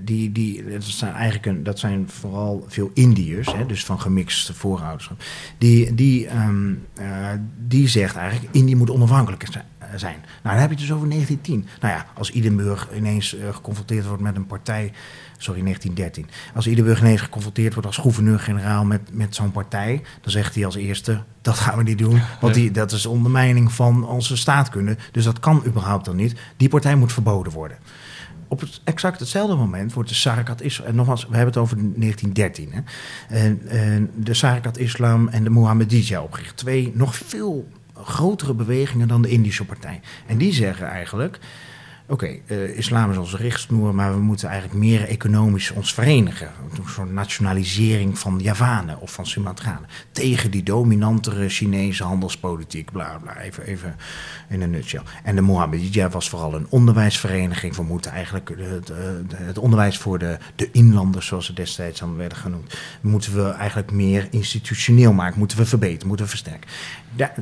die, die, dat zijn eigenlijk een, dat zijn vooral veel Indiërs, hè, dus van gemixte voorouderschap. Die, die, uh, die zegt eigenlijk, Indië moet onafhankelijk zijn zijn. Nou, dan heb je het dus over 1910. Nou ja, als Idenburg ineens uh, geconfronteerd wordt met een partij. Sorry, 1913. Als Idenburg ineens geconfronteerd wordt als gouverneur-generaal met, met zo'n partij. dan zegt hij als eerste: dat gaan we niet doen. Want die, dat is ondermijning van onze staatkunde. Dus dat kan überhaupt dan niet. Die partij moet verboden worden op het, exact hetzelfde moment wordt de Sarakat Islam. En nogmaals, we hebben het over 1913. Hè, en, en de Sarakat Islam en de Mohammediyya opgericht. Twee nog veel grotere bewegingen dan de Indische partij. En die zeggen eigenlijk. Oké, uh, islam is onze richtsnoer, maar we moeten eigenlijk meer economisch ons verenigen. Een soort nationalisering van Javanen of van Sumatranen. Tegen die dominantere Chinese handelspolitiek, bla bla, even, even in een nutshell. En de Mohammedia was vooral een onderwijsvereniging. We moeten eigenlijk het, het onderwijs voor de, de inlanders, zoals ze destijds aan werden genoemd, moeten we eigenlijk meer institutioneel maken, moeten we verbeteren, moeten we versterken. Da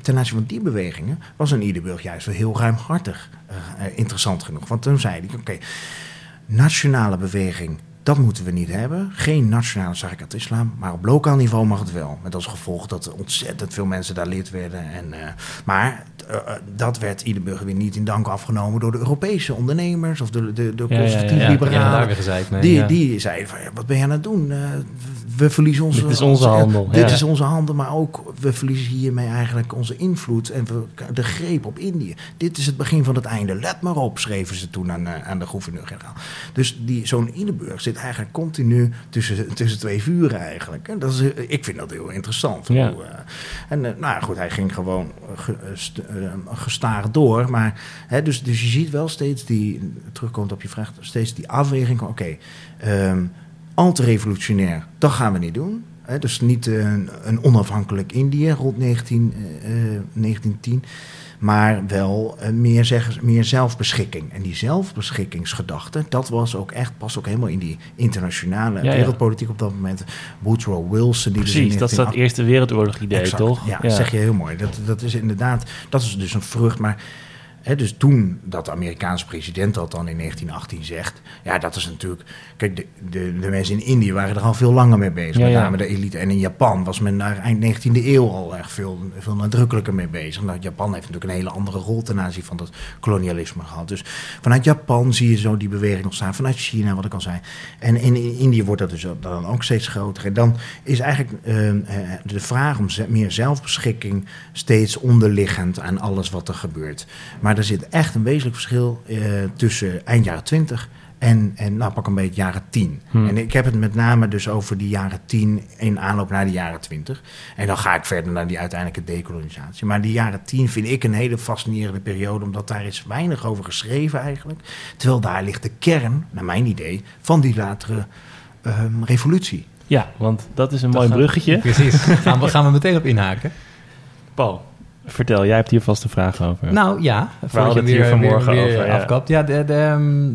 ten aanzien van die bewegingen was een Iederburg juist wel heel ruimhartig uh, interessant genoeg. Want toen zei hij, oké, nationale beweging, dat moeten we niet hebben. Geen nationale Sarikat Islam, maar op lokaal niveau mag het wel. Met als gevolg dat ontzettend veel mensen daar lid werden. En, uh, maar uh, dat werd Iederburg weer niet in dank afgenomen door de Europese ondernemers of de, de, de liberalen. Ja, ja, ja, die, die zeiden van, wat ben je aan het doen? We verliezen onze... Dit is onze handel. Dit is onze handel, maar ook we verliezen hiermee eigenlijk onze invloed en we, de greep op Indië. Dit is het begin van het einde. Let maar op, schreven ze toen aan, aan de gouverneur-generaal. Dus die, zo'n Idenburg zit eigenlijk continu tussen, tussen twee vuren eigenlijk. En dat is, ik vind dat heel interessant. Ja. Hoe, uh, en uh, nou goed, hij ging gewoon ge, uh, gestaag door. Maar, hè, dus, dus je ziet wel steeds die, terugkomt op je vraag, steeds die afweging. Oké, okay, um, al te revolutionair, dat gaan we niet doen. He, dus niet een, een, onafhankelijk Indië rond 19, uh, 1910, maar wel meer, zeg, meer zelfbeschikking. En die zelfbeschikkingsgedachte, dat was ook echt, pas ook helemaal in die internationale ja, wereldpolitiek op dat moment. Woodrow Wilson. Die Precies, dus dat is dat Eerste Wereldoorlog idee, exact, toch? Ja, ja, zeg je heel mooi. Dat, dat is inderdaad, dat is dus een vrucht, maar He, dus toen dat de Amerikaanse president dat dan in 1918 zegt, ja, dat is natuurlijk. Kijk, de, de, de mensen in Indië waren er al veel langer mee bezig, ja, met name de elite. En in Japan was men daar eind 19e eeuw al echt veel, veel nadrukkelijker mee bezig. Nou, Japan heeft natuurlijk een hele andere rol ten aanzien van dat kolonialisme gehad. Dus vanuit Japan zie je zo die beweging ontstaan, vanuit China, wat ik al zei. En in, in Indië wordt dat dus dan ook steeds groter. En dan is eigenlijk uh, de vraag om meer zelfbeschikking steeds onderliggend aan alles wat er gebeurt. Maar maar er zit echt een wezenlijk verschil uh, tussen eind jaren 20 en, en nou pak een beetje jaren 10. Hmm. En ik heb het met name dus over die jaren 10 in aanloop naar de jaren 20. En dan ga ik verder naar die uiteindelijke decolonisatie. Maar die jaren 10 vind ik een hele fascinerende periode, omdat daar is weinig over geschreven eigenlijk. Terwijl daar ligt de kern, naar mijn idee, van die latere um, revolutie. Ja, want dat is een dat mooi bruggetje. Precies. gaan, we, gaan we meteen op inhaken. Paul, Vertel, jij hebt hier vast een vraag over. Nou ja, we hadden het hier vanmorgen weer, over. Ja. Afkapt. Ja, de, de, ehm,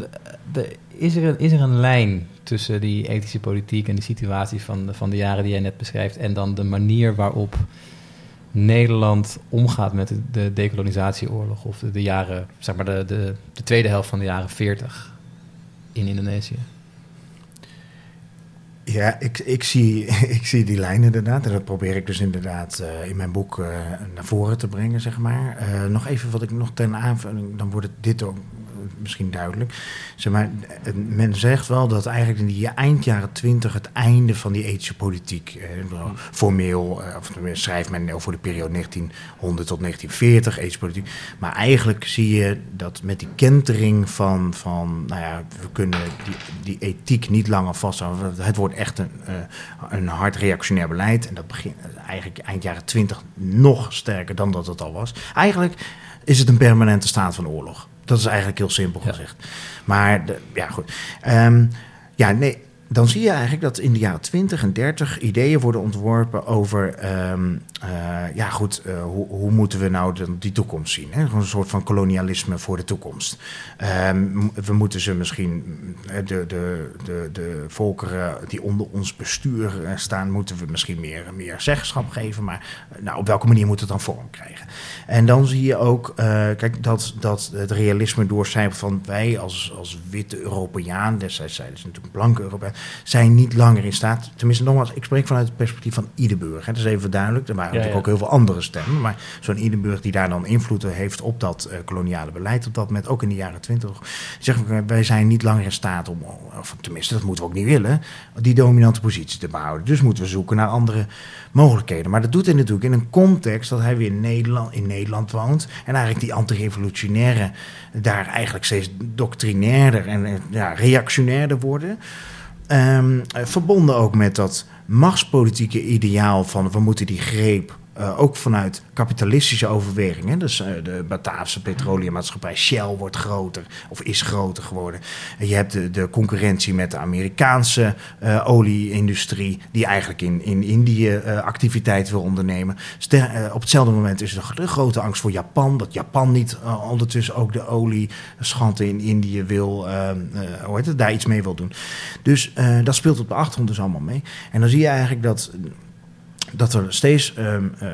de, is, er een, is er een lijn tussen die ethische politiek en die situatie van, de- van de jaren die jij net beschrijft en dan de manier waarop Nederland omgaat met de, de decolonisatieoorlog of de, de jaren, zeg maar de, de, de tweede helft van de jaren 40 in Indonesië? Ja, ik, ik, zie, ik zie die lijn inderdaad. En dat probeer ik dus inderdaad eh, in mijn boek eh, naar voren te brengen, zeg maar. Eh, nog even wat ik nog ten aanvulling, dan wordt het dit ook misschien duidelijk. Zeg maar, men zegt wel dat eigenlijk in die eind jaren twintig het einde van die ethische politiek, eh, bedoel, formeel, eh, of schrijft men over de periode 1900 tot 1940, ethische politiek. Maar eigenlijk zie je dat met die kentering van, van nou ja, we kunnen die, die ethiek niet langer vasthouden. Het wordt echt een, eh, een hard reactionair beleid. En dat begint eigenlijk eind jaren twintig nog sterker dan dat het al was. Eigenlijk is het een permanente staat van oorlog. Dat is eigenlijk heel simpel Ja. gezegd. Maar de, ja, goed. Ehm, ja, nee. Dan zie je eigenlijk dat in de jaren 20 en 30 ideeën worden ontworpen over, ehm, eh, ja goed, eh, hoe, hoe moeten we nou die toekomst zien? Hè? Een soort van kolonialisme voor de toekomst. Ehm, we moeten ze misschien, eh, de, de, de, de volkeren die onder ons bestuur staan, moeten we misschien meer, meer zeggenschap geven. Maar nou, op welke manier moet het dan vorm krijgen? En dan zie je ook, kijk, dat, dat het realisme doorcijpelt van wij als, als witte Europeaan, destijds zeiden ze natuurlijk blanke Europeaan, zijn niet langer in staat, tenminste nogmaals, ik spreek vanuit het perspectief van Iederburg. Hè, dat is even duidelijk, er waren natuurlijk ook heel veel andere stemmen, maar zo'n Iederburg die daar dan invloed heeft op dat eh, koloniale beleid op dat moment, ook in de jaren twintig, zeg ik, wij zijn niet langer in staat om, of tenminste dat moeten we ook niet willen, die dominante positie te behouden. Dus moeten we zoeken naar andere mogelijkheden. Maar dat doet hij natuurlijk in een context dat hij weer in Nederland, in Nederland woont. En eigenlijk die antirevolutionaire daar eigenlijk steeds doctrinairder en eh, ja, reactionairder worden. Ehm, eh, verbonden ook met dat machtspolitieke ideaal van we moeten die greep eh, ook vanuit kapitalistische overwegingen. Dus eh, de Bataafse petroleummaatschappij Shell wordt groter of is groter geworden. En je hebt de, de concurrentie met de Amerikaanse eh, olieindustrie, die eigenlijk in, in Indië activiteit wil ondernemen. Ster- eh, op hetzelfde moment is er de grote angst voor Japan, dat Japan niet ondertussen ook de olieschatten in Indië wil, het, daar iets mee wil doen. Dus dat speelt op de achtergrond dus allemaal mee. En dan zie je eigenlijk dat dat er steeds ehm, eh,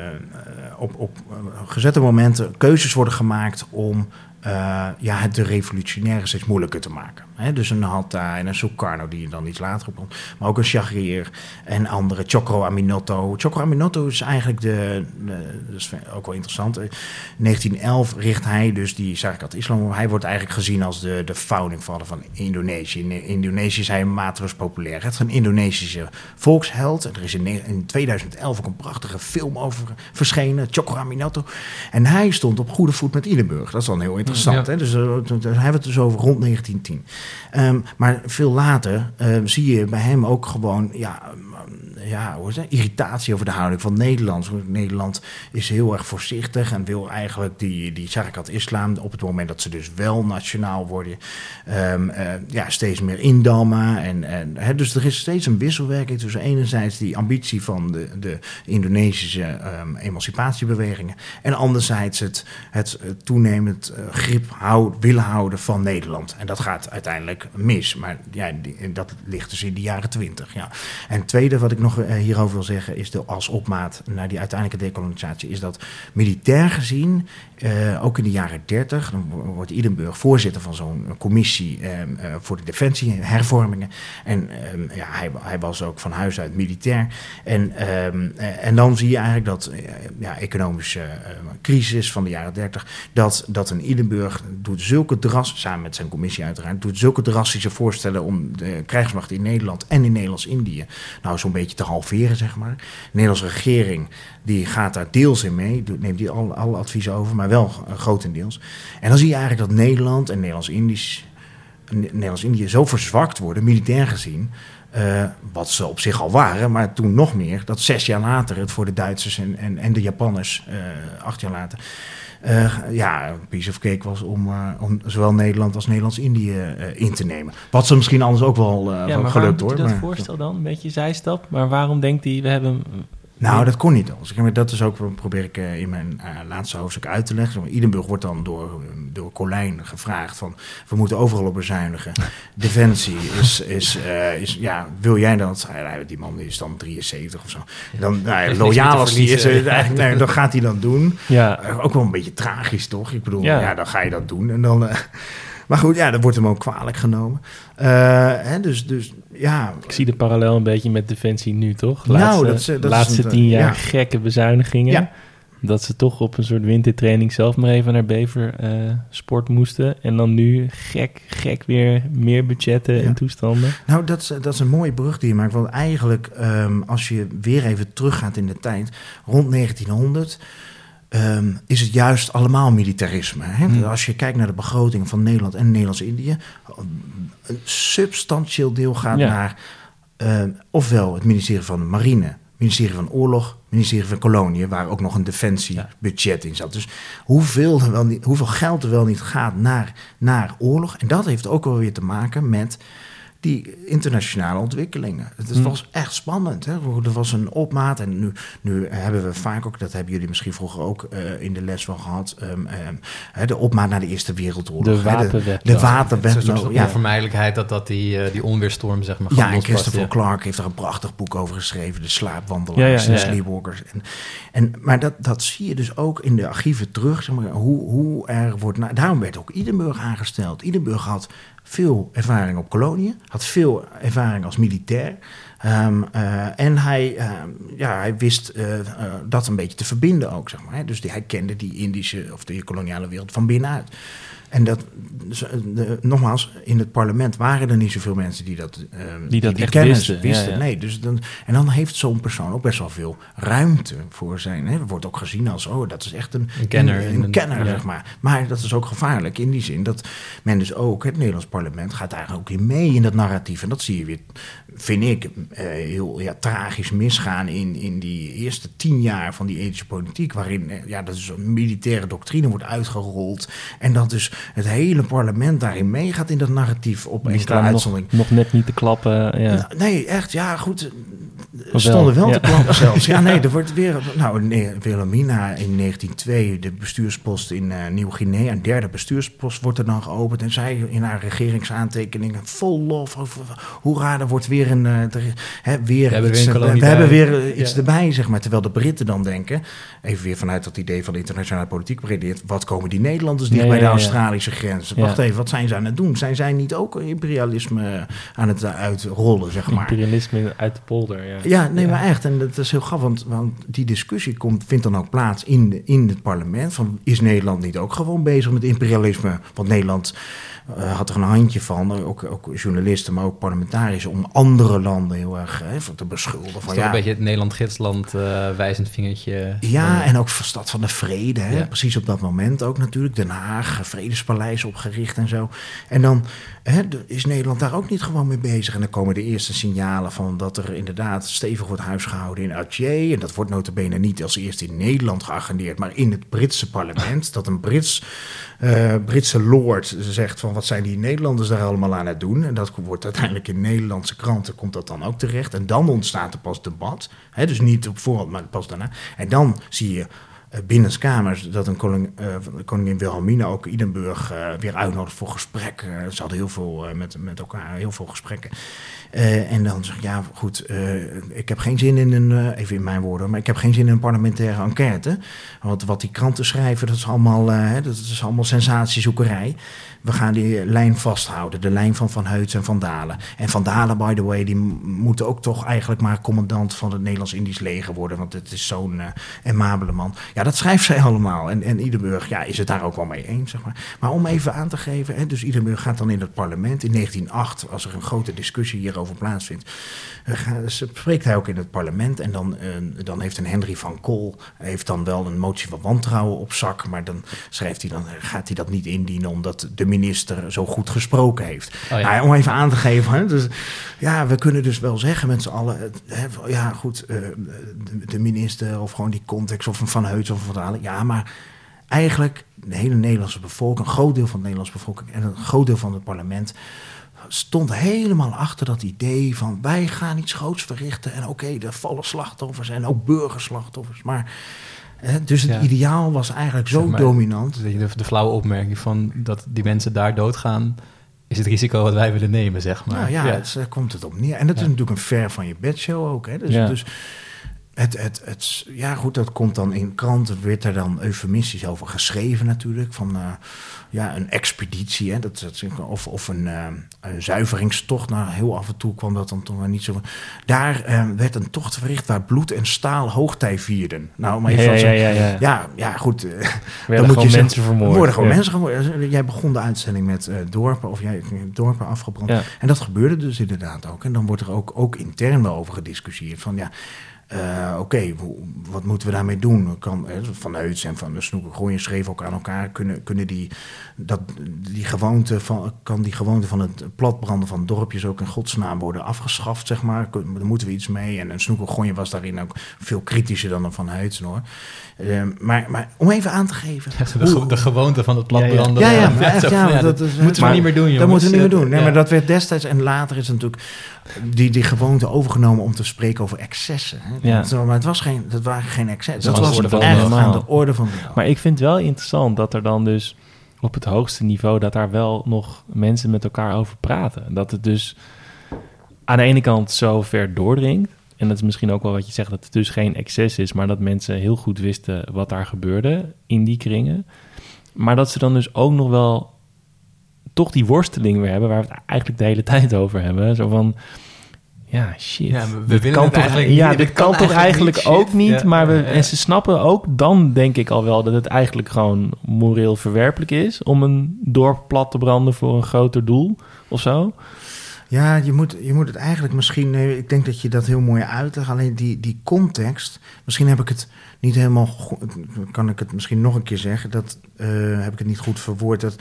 op, op eh, gezette momenten keuzes worden gemaakt om eh, ja, het de revolutionaire steeds moeilijker te maken. Dus een Hatta en een Sukarno die je dan iets later komt. Maar ook een Shahriar en andere. Chocro Aminotto. Chocro Aminotto is eigenlijk de, de- dat is ook wel interessant. In 1911 richt hij dus die Zarakat Islam. Hij wordt eigenlijk gezien als de, de founding father van Indonesië. In Indonesië is hij mateloos populair. Het is een Indonesische volksheld. En er is in, ne- in 2011 ook een prachtige film over verschenen. Chocro Aminotto. En hij stond op goede voet met Idenburg. Dat is dan heel interessant. Ja. Hè? Dus uh, toen- toen hebben we het dus over rond 1910. Ehm, maar veel later ehm, zie je bij hem ook gewoon ja, ehm, ja, hoe is irritatie over de houding van Nederland. Nederland is heel erg voorzichtig en wil eigenlijk die, die Zarakat Islam op het moment dat ze dus wel nationaal worden, ehm, eh, ja, steeds meer indammen. En, en, hè, dus er is steeds een wisselwerking tussen enerzijds die ambitie van de, de Indonesische ehm, emancipatiebewegingen en anderzijds het, het eh, toenemend eh, grip hou, willen houden van Nederland. En dat gaat uiteindelijk mis. Maar ja, dat ligt dus in de jaren twintig. Ja. En tweede wat ik nog eh, hierover wil zeggen is de, als opmaat naar die uiteindelijke decolonisatie, is dat militair gezien, eh, ook in de jaren dertig, dan wo- wordt Idenburg voorzitter van zo'n commissie ehm, eh, voor de defensie, hervormingen. En ehm, ja, hij, hij was ook van huis uit militair. En, ehm, eh, en dan zie je eigenlijk dat ja, economische crisis van de jaren dertig, dat, dat een Idenburg doet zulke dras, samen met zijn commissie uiteraard, doet zulke drastische voorstellen om de krijgsmacht in Nederland en in Nederlands-Indië nou zo'n beetje te halveren, zeg maar. De Nederlandse regering die gaat daar deels in mee, neemt die alle, alle adviezen over, maar wel grotendeels. En dan zie je eigenlijk dat Nederland en Nederlands-Indisch Ne- Nederlands-Indië zo verzwakt worden, militair gezien. eh, wat ze op zich al waren, maar toen nog meer. Dat zes jaar later het voor de Duitsers en, en, en de Japanners, eh, acht jaar later. Eh, ja, een piece of cake was om, eh, om zowel Nederland als Nederlands-Indië eh, in te nemen. Wat ze misschien anders ook wel, ja, gelukt hoor. hij dat maar- voorstel dan? Een beetje zijstap. Maar waarom denkt hij, we hebben... Nou, dat kon niet anders. Dat is ook, wat probeer ik eh, in mijn eh, laatste hoofdstuk uit te leggen. Idenburg wordt dan door, door Colijn gevraagd van... we moeten overal op bezuinigen. Defensie is, is, eh, is ja, wil jij dat? Die man is dan 73 of zo. Dan, nou, ja, loyaal als die is, eh, eigenlijk, nee, dan gaat hij dat doen. Ja, Eh, ook wel een beetje tragisch, toch? Ik bedoel, Ja. ja, dan ga je dat doen. En dan, eh, maar goed, ja, dat wordt hem ook kwalijk genomen. Eh, hè, dus, dus ja, ik zie de parallel een beetje met Defensie nu, toch? Nou, Laatste, dat is- dat is laatste een- tien jaar ja. gekke bezuinigingen. Ja. Dat ze toch op een soort wintertraining zelf maar even naar Bever eh, sport moesten. En dan nu gek, gek weer meer budgetten Ja. en toestanden. Nou, dat is, dat is een mooie brug die je maakt. Want eigenlijk, ehm, als je weer even teruggaat in de tijd, rond 1900. Ehm, is het juist allemaal militarisme. Hè? Hmm. Als je kijkt naar de begroting van Nederland en Nederlands-Indië, een substantieel deel gaat Ja. naar ehm, ofwel het ministerie van de Marine, ministerie van Oorlog, ministerie van Koloniën, waar ook nog een defensiebudget in zat. Dus hoeveel, er wel niet, hoeveel geld er wel niet gaat naar, naar oorlog. En dat heeft ook wel weer te maken met die internationale ontwikkelingen. Het is- Hmm. was echt spannend. Hè? Er was een opmaat en nu, nu hebben we vaak ook, dat hebben jullie misschien vroeger ook eh, in de les wel gehad, ehm, ehm, hè, de opmaat naar de Eerste Wereldoorlog. De hè, wapenwet. De, Ja. de Het wapenwet. is een nou, ja. onvermijdelijkheid dat, dat die, eh, die onweerstorm zeg maar Ja, en Christopher ja. Clark heeft er een prachtig boek over geschreven. De slaapwandelaars Ja, ja, en ja, ja. sleepwalkers. En, en, maar dat, dat zie je dus ook in de archieven terug. Zeg maar, hoe, hoe er wordt daarom werd ook Idenburg aangesteld. Idenburg had veel ervaring op koloniën. Had veel ervaring als militair. Ehm, eh, en hij, ehm, ja, hij wist eh, eh, dat een beetje te verbinden ook. Zeg maar, hè. Dus die, hij kende die Indische of de koloniale wereld van binnenuit. En dat, de- nogmaals, in het parlement waren er niet zoveel mensen die dat, eh, Die dat echt kennis wisten, ja, ja. Nee, dus dan, en dan heeft zo'n persoon ook best wel veel ruimte voor zijn. Hè. Dat wordt ook gezien als, oh, dat is echt een, Een kenner Een, kenner, zeg maar. Maar dat is ook gevaarlijk in die zin dat men dus ook, het Nederlands parlement gaat daar ook in mee in dat narratief. En dat zie je weer, vind ik, eh, heel ja, tragisch misgaan in, in die eerste tien jaar van die ethische politiek. Waarin, eh, ja, dat is een militaire doctrine wordt uitgerold. En dat dus het hele parlement daarin meegaat in dat narratief op enkele staan nog, uitzondering. nog net niet te klappen. Ja. Nou, Nee, echt, ja, goed. Wel, Er stonden wel ja. te klappen zelfs. Ja, nee, er wordt weer... Nou, nee, Wilhelmina in 1902, de bestuurspost in eh, Nieuw-Guinea... een derde bestuurspost wordt er dan geopend... en zij in haar regeringsaantekeningen vol lof... Over, hoera, er wordt weer een... eh, er, hè, weer We hebben iets, weer een eh, we hebben weer iets Ja. erbij, zeg maar. Terwijl de Britten dan denken... even weer vanuit dat idee van de internationale politiek wat komen die Nederlanders dicht bij ja, de ja. Australische grens? Ja. Wacht even, wat zijn ze aan het doen? Zijn zij niet ook imperialisme aan het uitrollen, zeg maar? Imperialisme uit de polder. Ja. Ja, nee, maar echt. En dat is heel grappig, want, want die discussie komt, vindt dan ook plaats in, de, in het parlement. Van, is Nederland niet ook gewoon bezig met imperialisme? Want Nederland eh, had er een handje van, eh, ook, ook journalisten, maar ook parlementariërs, om andere landen heel erg eh, van te beschuldigen. Van, ja, een beetje het Nederland-Gidsland eh, wijzend vingertje. ja, Eh, en ook van Stad van de Vrede. Hè? Ja. Precies op dat moment ook natuurlijk. Den Haag, Vredespaleis opgericht en zo. En dan hè, is Nederland daar ook niet gewoon mee bezig. En dan komen de eerste signalen van dat er inderdaad stevig wordt huisgehouden in Alger. En dat wordt notabene niet als eerste in Nederland geagendeerd, maar in het Britse parlement. dat een Brits, eh, Britse lord zegt van wat zijn die Nederlanders daar allemaal aan het doen. En dat wordt uiteindelijk in Nederlandse kranten komt dat dan ook terecht. En dan ontstaat er pas debat. Hè, dus niet op voorhand, maar pas daarna. En dan zie je eh, binnenskamers dat een koning, eh, koningin Wilhelmina ook Idenburg weer uitnodigt voor gesprekken. Ze hadden heel veel met, met elkaar, heel veel gesprekken. Eh, en dan zeg ik, ja goed, eh, ik heb geen zin in een, eh, even in mijn woorden, maar ik heb geen zin in een parlementaire enquête. Want wat die kranten schrijven, dat is allemaal, dat is allemaal sensatiezoekerij. We gaan die lijn vasthouden, de lijn van Van Heuts en Van Dalen. En Van Dalen, by the way, die moet ook toch eigenlijk maar commandant van het Nederlands-Indisch leger worden. Want het is zo'n aimabele man. Ja, dat schrijft zij allemaal. En, en Idenburg ja, is het daar ook wel mee eens, zeg maar. Maar om even aan te geven, hè, dus Idenburg gaat dan in het parlement. In 1908, als er een grote discussie hierover plaatsvindt, eh, ga- spreekt hij ook in het parlement. En dan, eh, dan heeft een Henry van Kool heeft dan wel een motie van wantrouwen op zak. Maar dan schrijft hij dan, gaat hij dat niet indienen omdat de minister zo goed gesproken heeft. Oh ja. Nou, om even aan te geven, hè, dus, ja, we kunnen dus wel zeggen met z'n allen, hè, ja goed, eh, de, de minister of gewoon die context of een Van Heuts of een Van Dalen. Ja, maar eigenlijk de hele Nederlandse bevolking, een groot deel van de Nederlandse bevolking en een groot deel van het parlement stond helemaal achter dat idee van wij gaan iets groots verrichten. En oké, er vallen slachtoffers en ook burgerslachtoffers. Maar hè, dus het Ja. ideaal was eigenlijk zo Zeg maar, dominant. De, de, de flauwe opmerking van dat die mensen daar doodgaan... is het risico wat wij willen nemen, zeg maar. Nou ja, Het, daar komt het op neer. En dat is Ja. natuurlijk een ver van je bedshow ook. Hè? Dus, Ja. dus het, het, het, ja, goed, dat komt dan in kranten, werd er dan eufemistisch over geschreven natuurlijk. Van eh, ja, een expeditie, hè? Dat, dat, of, of een, eh, een zuiveringstocht. Nou, heel af en toe kwam dat dan toch maar niet zo. Daar eh, werd een tocht verricht waar bloed en staal hoogtij vierden. Nou, maar Ja, even ja, ja, zeggen- ja, ja. ja, ja, goed. eh, Werden moet gewoon je zeggen, mensen vermoord. er worden gewoon Ja. mensen vermoord. Jij begon de uitzending met dorpen, of jij dorpen afgebrand. Ja. En dat gebeurde dus inderdaad ook. En dan wordt er ook, ook intern wel over gediscussieerd. Van ja, eh, oké, wat moeten we daarmee doen? Kan, van Heuts en van de Snoeker schreven ook aan elkaar. Kunnen, kunnen die, dat, die gewoonte van, kan die gewoonte van het platbranden van dorpjes ook in godsnaam worden afgeschaft, zeg maar? Daar moeten we iets mee. En een Snoeker was daarin ook veel kritischer dan Van Heutsen, hoor. Eh, maar, maar om even aan te geven... De, ge- de gewoonte van het platbranden. Ja, ja, Ja, maar echt, ja, ja, dat dat is- moeten we maar niet meer doen, jongens. Dat moeten we niet meer doen. Nee, Ja. maar dat werd destijds en later is natuurlijk die, die gewoonte overgenomen om te spreken over excessen. Hè. Ja. Dat- maar het was geen, dat waren geen excessen. Dat Dat, was was de orde echt van de aan de orde van de dag. Maar ik vind het wel interessant dat er dan dus op het hoogste niveau... dat daar wel nog mensen met elkaar over praten. Dat het dus aan de ene kant zo ver doordringt... en dat is misschien ook wel wat je zegt... dat het dus geen excess is... maar dat mensen heel goed wisten wat daar gebeurde in die kringen. Maar dat ze dan dus ook nog wel... toch die worsteling weer hebben... waar we het eigenlijk de hele tijd over hebben. Zo van... Ja, shit. Ja, we- Dit willen kan het toch, eigenlijk ja, niet. dit Dit kan, kan toch eigenlijk eigenlijk niet, ook niet. Ja, maar we, ja. en ze snappen ook dan, denk ik al wel, dat het eigenlijk gewoon moreel verwerpelijk is om een dorp plat te branden voor een groter doel of zo. Ja, je moet, je moet het eigenlijk misschien... nee, ik denk dat je dat heel mooi uitlegt. Alleen die, die context... Misschien heb ik het niet helemaal... go- Kan ik het misschien nog een keer zeggen? Dat eh, heb ik het niet goed verwoord. Dat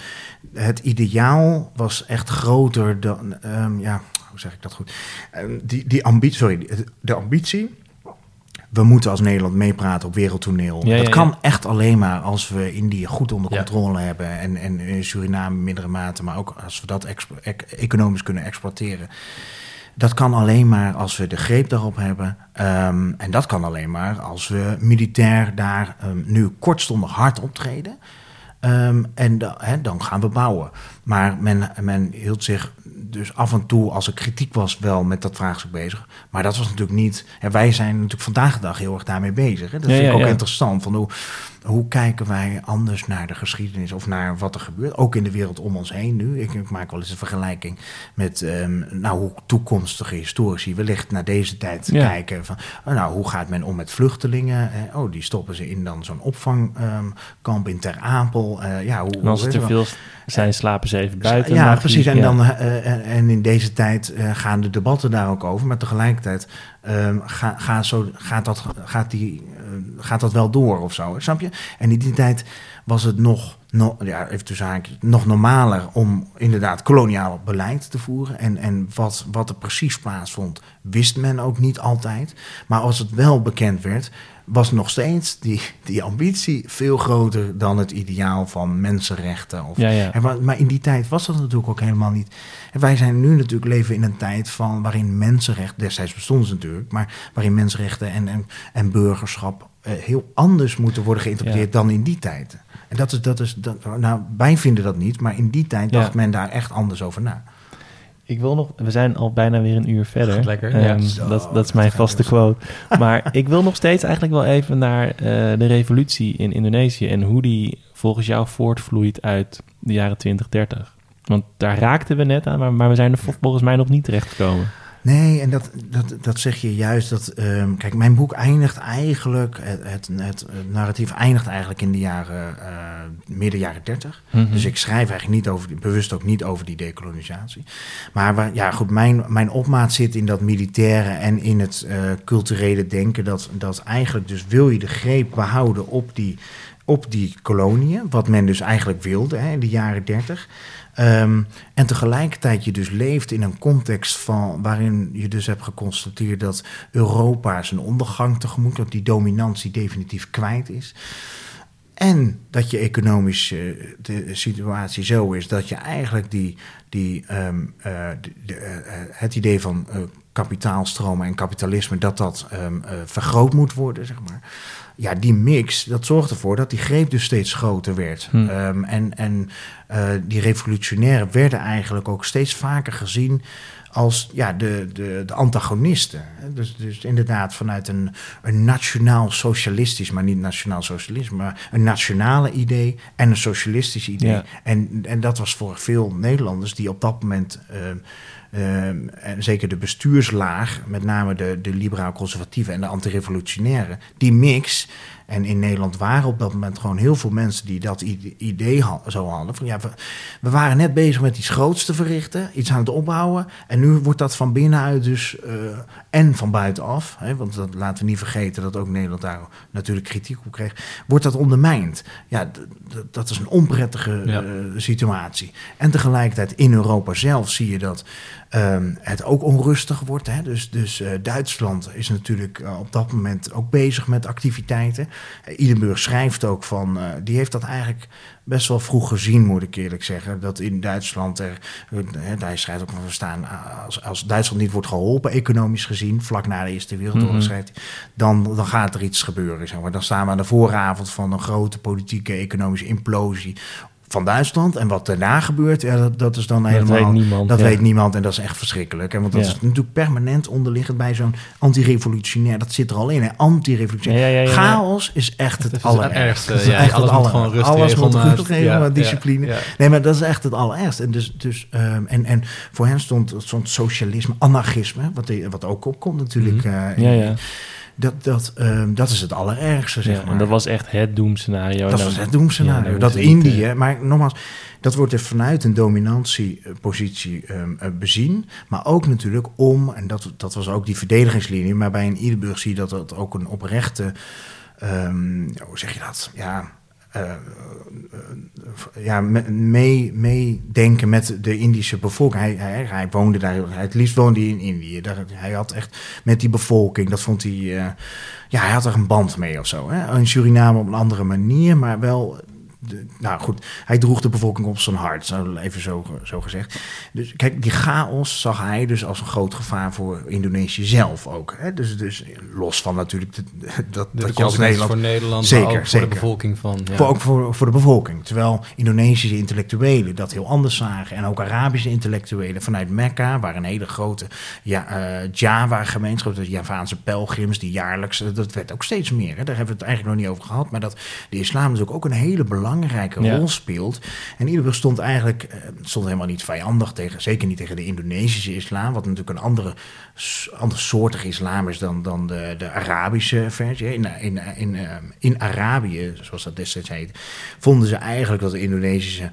het ideaal was echt groter dan... ehm, ja, hoe zeg ik dat goed? Ehm, die, die ambitie... Sorry, de ambitie... We moeten als Nederland meepraten op wereldtoneel. Ja, dat ja, kan ja. echt alleen maar als we Indië goed onder controle hebben. En, en in Suriname in mindere mate. Maar ook als we dat economisch kunnen exporteren. Dat kan alleen maar als we de greep daarop hebben. Ehm, en dat kan alleen maar als we militair daar ehm, nu kortstondig hard optreden. Ehm, en da- dan gaan we bouwen. Maar men, men hield zich dus af en toe, als er kritiek was, wel met dat vraagstuk bezig. Maar dat was natuurlijk niet. Hè, wij zijn natuurlijk vandaag de dag heel erg daarmee bezig. Hè. Dat Ja, vind ik ja, ook ja. interessant. Van hoe, hoe kijken wij anders naar de geschiedenis of naar wat er gebeurt? Ook in de wereld om ons heen nu. Ik, ik maak wel eens een vergelijking met ehm, nou, hoe toekomstige historici wellicht naar deze tijd kijken. Van, oh, nou, hoe gaat men om met vluchtelingen? Eh, oh, die stoppen ze in dan zo'n opvangkamp in Ter Apel. Eh, ja, hoe, En als hoe het is te het veel zijn, slapen ze even buiten. ja, precies. En, ja. dan, eh, en, en in deze tijd eh, gaan de debatten daar ook over. Maar tegelijkertijd ehm, ga, ga zo, gaat, dat, gaat, die, eh, gaat dat wel door of zo. Snap je? En in die tijd was het nog, no, ja, even tussen haakjes, nog normaler om inderdaad koloniaal beleid te voeren. En, en wat, wat er precies plaatsvond, wist men ook niet altijd. Maar als het wel bekend werd, was nog steeds die, die ambitie veel groter dan het ideaal van mensenrechten. Of, Ja, ja. wa- maar in die tijd was dat natuurlijk ook helemaal niet. En wij zijn nu natuurlijk leven in een tijd van waarin mensenrechten, destijds bestonden ze natuurlijk, maar waarin mensenrechten en, en, en burgerschap eh, heel anders moeten worden geïnterpreteerd dan in die tijd. En dat is, dat is dat, nou, wij vinden dat niet, maar in die tijd dacht men daar echt anders over na. Ik wil nog, we zijn al bijna weer een uur verder. Gaat lekker, Ehm, ja. Zo, dat, dat is mijn vaste quote. Maar ik wil nog steeds eigenlijk wel even naar eh, de revolutie in Indonesië en hoe die volgens jou voortvloeit uit de jaren 20, 30. Want daar raakten we net aan, maar, maar we zijn er vol- volgens mij nog niet terechtgekomen. Nee, en dat, dat, dat zeg je juist. Dat, ehm, kijk, mijn boek eindigt eigenlijk, het, het, narratief eindigt eigenlijk in de jaren, eh, midden jaren 30. Mhm. Dus ik schrijf eigenlijk niet over, bewust ook niet over die dekolonisatie. Maar waar, ja, goed, mijn, mijn opmaat zit in dat militaire en in het eh, culturele denken. Dat, dat eigenlijk dus wil je de greep behouden op die, op die koloniën. Wat men dus eigenlijk wilde hè, in de jaren 30. Ehm, en tegelijkertijd je dus leeft in een context van, waarin je dus hebt geconstateerd dat Europa zijn ondergang tegemoet, dat die dominantie definitief kwijt is. En dat je economische de situatie zo is dat je eigenlijk die, die, ehm, eh, eh, het idee van kapitaalstromen en kapitalisme, dat dat um, vergroot moet worden, zeg maar. Ja, die mix, dat zorgt ervoor dat die greep dus steeds groter werd. Hm. Um, en en die revolutionairen werden eigenlijk ook steeds vaker gezien als ja, de, de, de antagonisten. Dus, dus inderdaad vanuit een, een nationaal socialistisch, maar niet nationaal socialisme, maar een nationale idee en een socialistisch idee. En, en dat was voor veel Nederlanders die op dat moment. Uh, uh, en zeker de bestuurslaag, met name de, de liberaal-conservatieve en de antirevolutionaire, die mix en in Nederland waren op dat moment gewoon heel veel mensen die dat idee zo hadden. Van, ja, we, waren net bezig met iets groots te verrichten, iets aan het opbouwen. En nu wordt dat van binnenuit dus uh, en van buitenaf. Hè, want dat laten we niet vergeten dat ook Nederland daar natuurlijk kritiek op kreeg. Wordt dat ondermijnd? Ja, dat is een onprettige uh, situatie. En tegelijkertijd in Europa zelf zie je dat um, het ook onrustig wordt. Hè? Dus, dus uh, Duitsland is natuurlijk uh, op dat moment ook bezig met activiteiten. Uh, Idenburg schrijft ook van, die heeft dat eigenlijk best wel vroeg gezien, moet ik eerlijk zeggen. Dat in Duitsland er, hij schrijft ook van, we staan, als, als Duitsland niet wordt geholpen, economisch gezien, vlak na de Eerste Wereldoorlog mm -hmm. schrijft dan, dan gaat er iets gebeuren. Zeg maar. Dan staan we aan de vooravond van een grote politieke, economische implosie van Duitsland. En wat daarna gebeurt, ja, dat, dat is dan helemaal... Dat weet niemand. Dat weet niemand en dat is echt verschrikkelijk. En want dat is natuurlijk permanent onderliggend bij zo'n antirevolutionair. Dat zit er al in, anti-revolutionair. Chaos is echt het, het allerergste. Het echt alles het aller, gewoon rust Alles moet rust regelen, discipline. Nee, maar dat is echt het allerergste. En, dus, dus, um, en, en voor hen stond, stond socialisme, anarchisme, wat, wat ook opkomt natuurlijk. Mm -hmm. uh, ja, ja dat, dat, um, dat is het allerergste, zeg ja, maar. En dat was echt het doemscenario. Dat was het doemscenario. Ja, dat Indië, uh, maar nogmaals, dat wordt er vanuit een dominantiepositie um, uh, bezien. Maar ook natuurlijk om, en dat, dat was ook die verdedigingslinie, maar bij een Iederburg zie je dat dat ook een oprechte, um, hoe zeg je dat? Ja ja, meedenken mee met de Indische bevolking. Hij, hij, woonde daar, het liefst woonde hij in Indië. Hij had echt met die bevolking, dat vond hij, uh, ja, hij had er een band mee of zo. Hè? In Suriname op een andere manier, maar wel de, nou goed, hij droeg de bevolking op zijn hart, zo even zo, zo gezegd. Dus kijk, die chaos zag hij dus als een groot gevaar voor Indonesië zelf ook. Hè? Dus, dus los van natuurlijk de, dat, de dat je als Nederland... voor Nederland, zeker, maar ook zeker. voor de bevolking van... Ja. Voor, ook voor, voor de bevolking. Terwijl Indonesische intellectuelen dat heel anders zagen. En ook Arabische intellectuelen vanuit Mekka, waar een hele grote ja, uh, Java-gemeenschap, de Javaanse pelgrims, die jaarlijks, dat werd ook steeds meer. Hè? Daar hebben we het eigenlijk nog niet over gehad. Maar dat de islam natuurlijk ook een hele belangrijke belangrijke ja. rol speelt. En Iederburg stond eigenlijk uh, stond helemaal niet vijandig tegen, zeker niet tegen de Indonesische islam, wat natuurlijk een andere, ander soortig islam is dan, dan de, de Arabische versie. In, in, in, uh, in Arabië, zoals dat destijds heet, vonden ze eigenlijk dat de Indonesische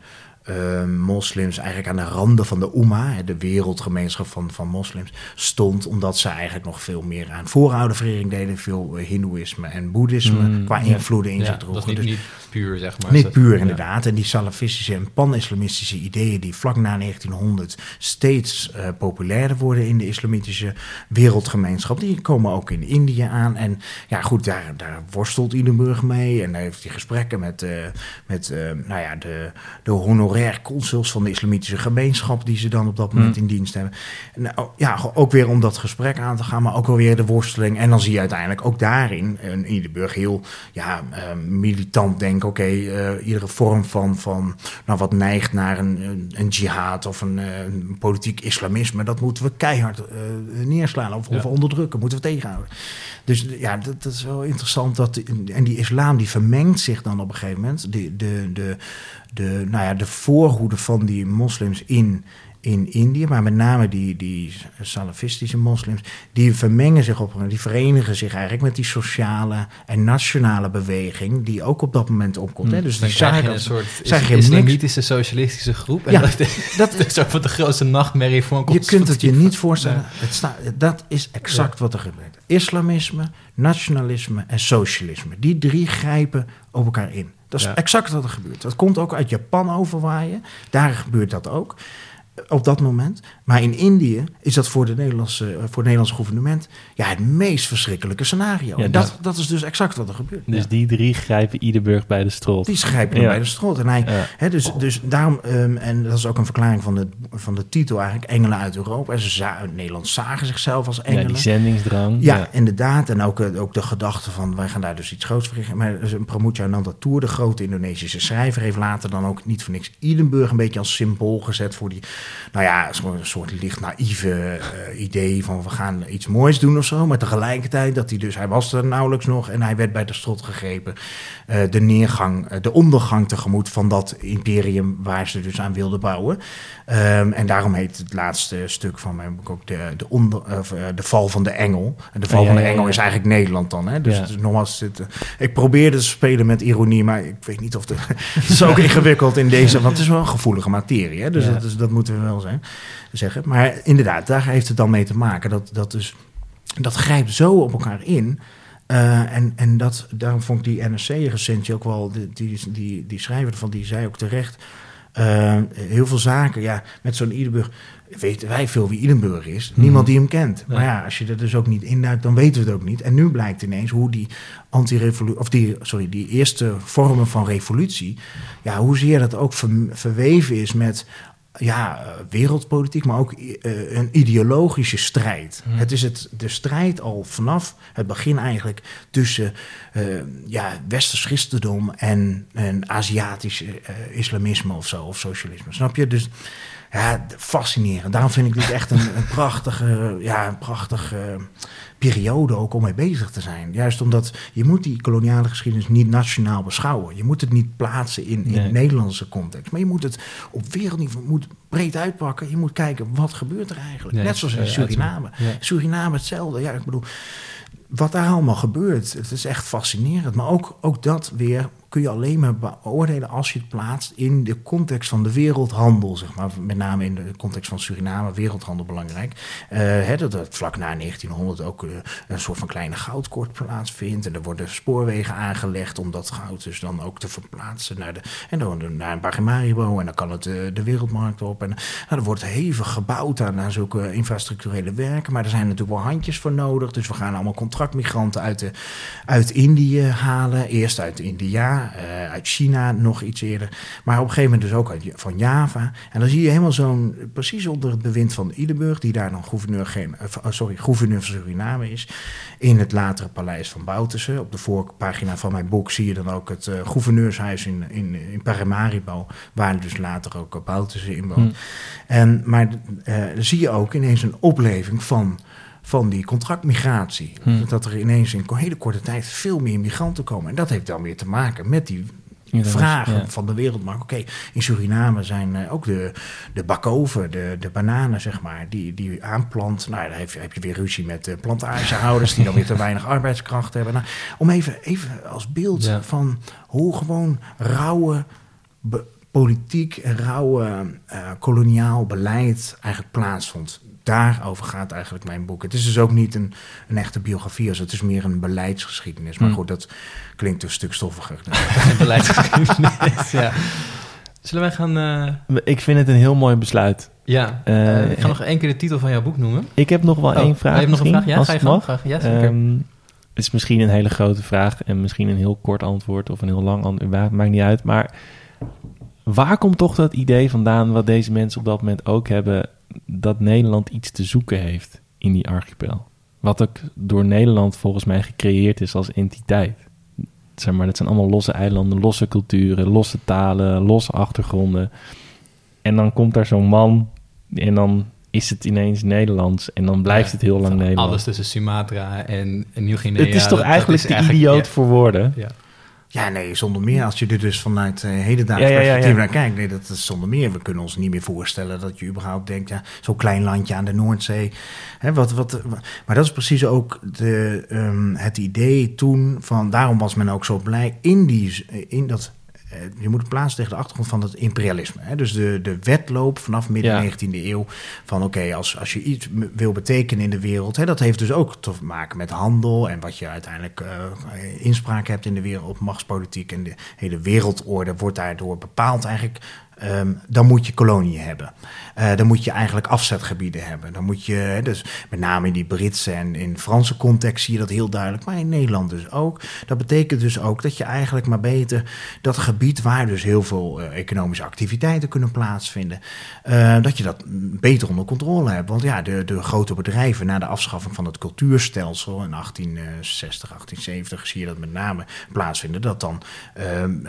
uh, moslims eigenlijk aan de randen van de Umma, de wereldgemeenschap van, van moslims, stond. Omdat ze eigenlijk nog veel meer aan voorouderverering deden. Veel hindoeïsme en boeddhisme Mm, qua ja. invloeden in zich droegen. niet, niet puur, zeg maar. niet puur ja. inderdaad. En die salafistische en pan-islamistische ideeën die vlak na 1900 steeds eh, populairder worden in de islamitische wereldgemeenschap, die komen ook in Indië aan. En ja, goed, daar, daar worstelt Idenburg mee. En daar heeft hij gesprekken met, eh, met eh, nou ja, de, de honorair consuls van de islamitische gemeenschap, die ze dan op dat moment Hmm. in dienst hebben. En, oh, ja, ook weer om dat gesprek aan te gaan, maar ook alweer de worsteling. En dan zie je uiteindelijk ook daarin een Idenburg heel ja, militant denken. Oké, eh, iedere vorm van, van nou, wat neigt naar een, een, jihad of een, eh, een politiek islamisme, dat moeten we keihard eh, neerslaan of, onderdrukken, moeten we tegenhouden. Dus ja, dat, dat is wel interessant. Dat, en die islam die vermengt zich dan op een gegeven moment. De, de, de, de, nou ja, de voorhoede van die moslims in, in Indië, maar met name die, die salafistische moslims, die vermengen zich op, die verenigen zich eigenlijk met die sociale en nationale beweging die ook op dat moment opkomt. Hè? Dus Dan die krijg je zagen een soort is- islamitische socialistische groep. En Ja, dat, is ook wat de grootste nachtmerrie van Je kunt het je niet voorstellen. Het sta, dat is exact wat er gebeurt. Islamisme, nationalisme en socialisme. Die drie grijpen op elkaar in. Dat is Ja. exact wat er gebeurt. Dat komt ook uit Japan overwaaien. Daar gebeurt dat ook. Op dat moment. Maar in Indië is dat voor, de Nederlandse, voor het Nederlandse gouvernement ja, het meest verschrikkelijke scenario. Ja, en dat, dat- dat is dus exact wat er gebeurt. Dus die drie grijpen Iederburg bij de strot. Die schrijven hem Ja. bij de strot. En hij, Ja. hè, dus, dus daarom, ehm, en dat is ook een verklaring van de, van de titel eigenlijk, Engelen uit Europa. En ze za- Nederland zagen zichzelf als Ja, engelen. die zendingsdrang. Ja, inderdaad. En ook, eh, ook de gedachte van wij gaan daar dus iets groots verrichten. Maar dus een Pramudia Nandatour, de grote Indonesische schrijver, heeft later dan ook niet voor niks Idenburg een beetje als symbool gezet voor die, nou ja, zo'n soort licht naïeve eh, idee van we gaan iets moois doen of zo. Maar tegelijkertijd dat hij dus, hij was er nauwelijks nog en hij werd bij de strot gegrepen. Eh, de neergang, eh, de ondergang tegemoet van dat imperium waar ze dus aan wilden bouwen. Ehm, en daarom heet het laatste stuk van mijn boek ook de, de, onder, of, eh, de val van de engel. En de val Ja, van de engel is eigenlijk Nederland dan. Hè? Dus Ja. het is nogmaals, het, ik probeerde te spelen met ironie, maar ik weet niet of de, het is ook ingewikkeld in deze, want het is wel een gevoelige materie. Hè? Dus dat, is, dat moeten we wel zijn, zeggen. Maar inderdaad, daar heeft het dan mee te maken. Dat, dat, dus, dat grijpt zo op elkaar in. Eh, en en dat, daarom vond ik die NRC-recensie ook wel, die, die, die, die schrijver van die zei ook terecht. eh, heel veel zaken, ja, met zo'n Idenburg weten wij veel wie Idenburg is. Niemand die hem kent. Maar ja, als je er dus ook niet induikt, dan weten we het ook niet. En nu blijkt ineens hoe die anti of die, sorry, die eerste vormen van revolutie, ja, hoezeer dat ook ver- verweven is met ja, eh, wereldpolitiek, maar ook eh, een ideologische strijd. Het is het, de strijd al vanaf het begin eigenlijk tussen eh, ja, westers christendom en, en Aziatisch islamisme of zo, of socialisme. Snap je? Dus ja, fascinerend. Daarom vind ik dit echt een, een prachtige, ja, een prachtige periode ook om mee bezig te zijn. Juist omdat je moet die koloniale geschiedenis niet nationaal beschouwen. Je moet het niet plaatsen in, in Nee. Nederlandse context. Maar je moet het op wereldniveau moet breed uitpakken. Je moet kijken, wat gebeurt er eigenlijk? Nee, Net zoals in eh, Suriname. Ja. Suriname hetzelfde. Ja, ik bedoel, wat daar allemaal gebeurt, het is echt fascinerend. Maar ook, ook dat weer kun je alleen maar beoordelen als je het plaatst in de context van de wereldhandel, zeg maar. Met name in de context van Suriname, wereldhandel belangrijk. Eh, dat het vlak na 1900 ook eh, een soort van kleine goudkort plaatsvindt. En er worden spoorwegen aangelegd om dat goud dus dan ook te verplaatsen naar, de, en dan naar een. En dan kan het eh, de wereldmarkt op. En nou, er wordt hevig gebouwd aan, aan zulke infrastructurele werken. Maar er zijn natuurlijk wel handjes voor nodig. Dus we gaan allemaal contractmigranten uit, de, uit Indië halen. Eerst uit India, eh, uit China nog iets eerder. Maar op een gegeven moment dus ook uit, van Java. En dan zie je helemaal zo'n, precies onder het bewind van Idenburg, die daar dan gouverneur, geen, eh, sorry, gouverneur van Suriname is. In het latere paleis van Bouterse. Op de voorpagina van mijn boek zie je dan ook het eh, gouverneurshuis in, in, in Paramaribo. Waar dus later ook Bouterse in woont. En, maar zie je ook ineens een opleving van, van die contractmigratie. Dat er ineens in een hele korte tijd veel meer migranten komen. En dat heeft dan weer te maken met die Ja, dat was- vragen ja. van de wereldmarkt. Oké, in Suriname zijn eh, ook de, de bakoven, de, de bananen, zeg maar, die, die aanplant. Nou, dan heb je, heb je weer ruzie met de plantagehouders... die dan weer te weinig arbeidskracht hebben. Nou, om even, even als beeld Ja. van hoe gewoon rauwe be- politiek en rauwe eh, koloniaal beleid eigenlijk plaatsvond. Daarover gaat eigenlijk mijn boek. Het is dus ook niet een, een echte biografie, als het is meer een beleidsgeschiedenis. Maar Hmm. goed, dat klinkt een stuk stoffiger. beleidsgeschiedenis. ja. Zullen wij gaan... eh, Ik vind het een heel mooi besluit. ja, Eh, ik ga nog één keer de titel van jouw boek noemen. Ik heb nog wel Oh, één vraag. je hebt nog een vraag? Ja, als ga je. Graag. Ja, zeker. Ehm, het is misschien een hele grote vraag en misschien een heel kort antwoord of een heel lang antwoord. ma- Maakt niet uit. Maar waar komt toch dat idee vandaan, wat deze mensen op dat moment ook hebben, dat Nederland iets te zoeken heeft in die archipel? Wat ook door Nederland volgens mij gecreëerd is als entiteit. Zeg maar, dat zijn allemaal losse eilanden, losse culturen, losse talen, losse achtergronden. En dan komt daar zo'n man en dan is het ineens Nederlands en dan blijft Ja, het heel lang Nederlands. Alles tussen Sumatra en, Nieuw-Guinea. het is toch dat- dat eigenlijk is de eigenlijk- idioot ja. voor woorden? Ja. Ja, nee, zonder meer. Als je er dus vanuit eh hedendaags Ja, perspectief ja. naar kijkt, nee, dat is zonder meer. We kunnen ons niet meer voorstellen dat je überhaupt denkt, ja, zo'n klein landje aan de Noordzee. Hè, wat, wat, maar dat is precies ook de, ehm, het idee toen van, daarom was men ook zo blij in, die, in dat. Eh, Je moet plaatsen tegen de achtergrond van het imperialisme. Hè? Dus de, de wedloop vanaf midden Ja. 19e eeuw. Van oké, als, als je iets wil betekenen in de wereld. Hè, dat heeft dus ook te maken met handel. En wat je uiteindelijk eh, inspraak hebt in de wereld. Machtspolitiek en de hele wereldorde wordt daardoor bepaald eigenlijk. ehm, dan moet je koloniën hebben. Eh, dan moet je eigenlijk afzetgebieden hebben. Dan moet je, dus met name in die Britse en in Franse context zie je dat heel duidelijk, maar in Nederland dus ook. Dat betekent dus ook dat je eigenlijk maar beter dat gebied waar dus heel veel eh, economische activiteiten kunnen plaatsvinden, eh, dat je dat beter onder controle hebt. Want ja, de, de grote bedrijven na de afschaffing van het cultuurstelsel in 1860, 1870 zie je dat met name plaatsvinden, dat dan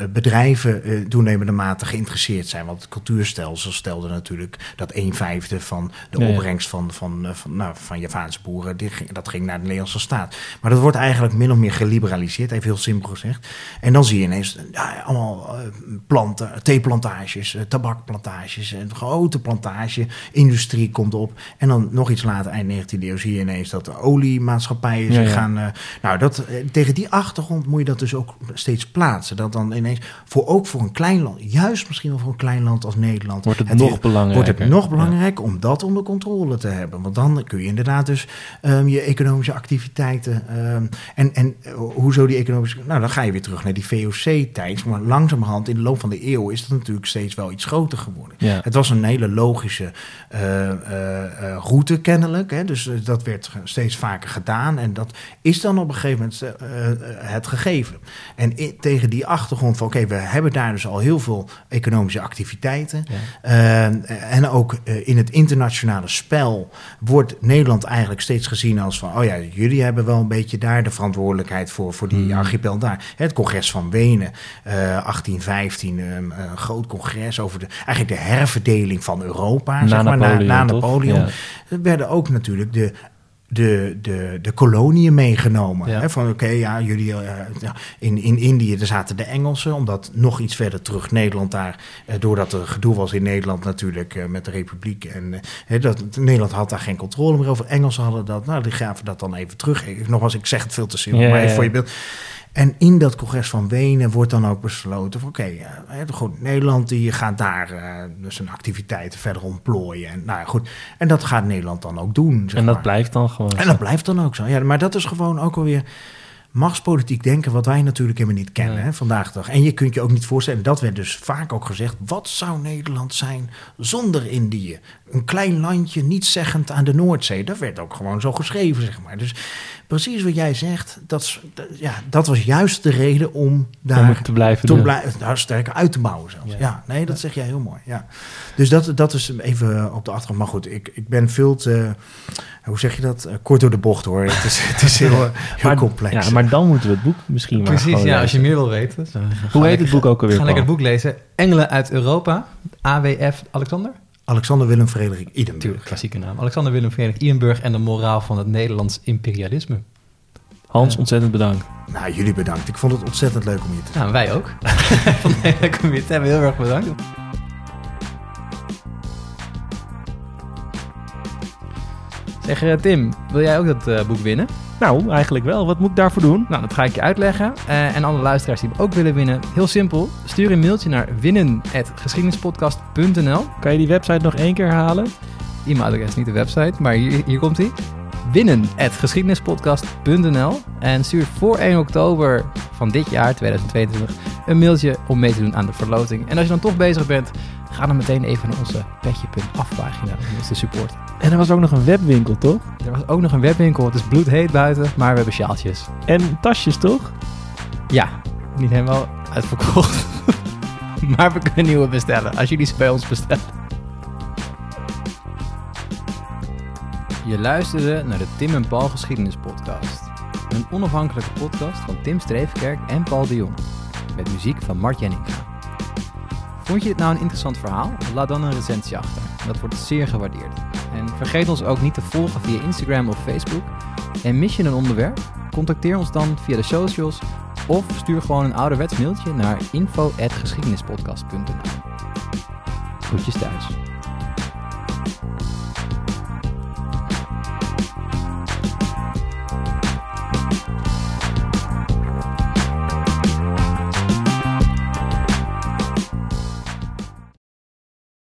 bedrijven toenemende mate geïnteresseerd zijn. Want het cultuurstelsel stelde natuurlijk dat een vijfde van de opbrengst van, van, eh, van, nou, van Javaanse boeren, die ging, dat ging naar de Nederlandse staat. Maar dat wordt eigenlijk min of meer geliberaliseerd, even heel simpel gezegd. En dan zie je ineens ja, allemaal eh, planten, theeplantages, eh, tabakplantages, een grote plantage, industrie komt op. En dan nog iets later, eind 19e eeuw, zie je ineens dat de oliemaatschappijen zich ja. gaan... nou, dat, tegen die achtergrond moet je dat dus ook steeds plaatsen. Dat dan ineens, voor, ook voor een klein land, juist misschien wel voor een klein land als Nederland... Wordt het nog wordt belangrijker. nog belangrijker om dat onder controle te hebben. Want dan kun je inderdaad dus ehm, je economische activiteiten... ehm, en, en eh, hoezo die economische... Nou, dan ga je weer terug naar die VOC-tijd. Maar langzamerhand, in de loop van de eeuw... is dat natuurlijk steeds wel iets groter geworden. Ja. Het was een hele logische eh, eh, route kennelijk. Hè? Dus dat werd steeds vaker gedaan. En dat is dan op een gegeven moment het gegeven. En tegen die achtergrond van... oké, we hebben daar dus al heel veel economische activiteiten. Eh, en ook eh, in het internationale spel wordt Nederland eigenlijk steeds gezien als van... oh ja, jullie hebben wel een beetje daar de verantwoordelijkheid voor, voor die Hmm. archipel daar. Het congres van Wenen, eh 1815, eh, een groot congres over de, eigenlijk de herverdeling van Europa. Na zeg maar, Napoleon, na, na? Napoleon. Ja. Er werden ook natuurlijk de, de, de, de koloniën meegenomen. Ja. Hè, van oké, ja, jullie eh, in, in Indië daar zaten de Engelsen, omdat nog iets verder terug Nederland daar, eh, doordat er gedoe was in Nederland natuurlijk eh, met de Republiek. En hè, dat, Nederland had daar geen controle meer over. Engelsen hadden dat, nou, die gaven dat dan even terug. Ik, nogmaals, ik zeg het veel te simpel, Ja, maar ja, even voor je beeld. En in dat congres van Wenen wordt dan ook besloten van oké, hè, goed, Nederland die gaat daar eh, zijn activiteiten verder ontplooien. En, nou ja, goed, en dat gaat Nederland dan ook doen. zeg En dat maar. blijft dan gewoon. En dat blijft dan ook zo. Ja, maar dat is gewoon ook alweer machtspolitiek denken, wat wij natuurlijk helemaal niet kennen Nee. hè, vandaag de dag. En je kunt je ook niet voorstellen, dat werd dus vaak ook gezegd, wat zou Nederland zijn zonder Indië? Een klein landje, niet zeggend aan de Noordzee. Dat werd ook gewoon zo geschreven, zeg maar. Dus precies wat jij zegt, dat, ja, dat was juist de reden om daar Om te blijven te nou, sterker uit te bouwen zelfs. Ja. Ja, nee, dat zeg jij heel mooi. Ja. Dus dat, dat is even op de achtergrond. Maar goed, ik, ik ben veel te, hoe zeg je dat? Eh, kort door de bocht hoor. Het is, het is heel, heel maar, complex. Ja, maar dan moeten we het boek misschien maar Precies, gewoon ja, als je meer wil weten. Hoe heet het boek ook alweer, Ga lekker Paul? het boek lezen. Engelen uit Europa, AWF Alexander? Alexander Willem Frederik Idenburg. Tuurlijk, klassieke naam. Alexander Willem Frederik Ienburg en de moraal van het Nederlands imperialisme. Hans, Ja. ontzettend bedankt. Nou, jullie bedankt. Ik vond het ontzettend leuk om hier te Nou, wij ook. van de hele comité hebben we heel erg bedankt. Zeg eh, Tim, wil jij ook dat eh, boek winnen? Nou, eigenlijk wel. Wat moet ik daarvoor doen? Nou, dat ga ik je uitleggen. Eh, en alle luisteraars die hem ook willen winnen, heel simpel. Stuur een mailtje naar winnen.geschiedenispodcast.nl Kan je die website nog één keer herhalen? E-mailadres, niet de website, maar hier, hier komt hij. Winnen.geschiedenispodcast.nl En stuur voor 1 oktober van dit jaar, 2022, een mailtje om mee te doen aan de verloting. En als je dan toch bezig bent, ga dan meteen even naar onze petje.af pagina om ons te supporten. En er was ook nog een webwinkel, toch? Er was ook nog een webwinkel, het is bloedheet buiten, maar we hebben sjaaltjes. En tasjes, toch? Ja, niet helemaal uitverkocht. maar we kunnen nieuwe bestellen als jullie ze bij ons bestellen. Je luisterde naar de Tim en Paul Geschiedenis Podcast. Een onafhankelijke podcast van Tim Streefkerk en Paul de Jong. Met muziek van Mart Jenninga. Vond je dit nou een interessant verhaal? Laat dan een recensie achter. Dat wordt zeer gewaardeerd. En vergeet ons ook niet te volgen via Instagram of Facebook. En mis je een onderwerp? Contacteer ons dan via de socials of stuur gewoon een ouderwets mailtje naar info.geschiedenispodcast.nl Groetjes thuis.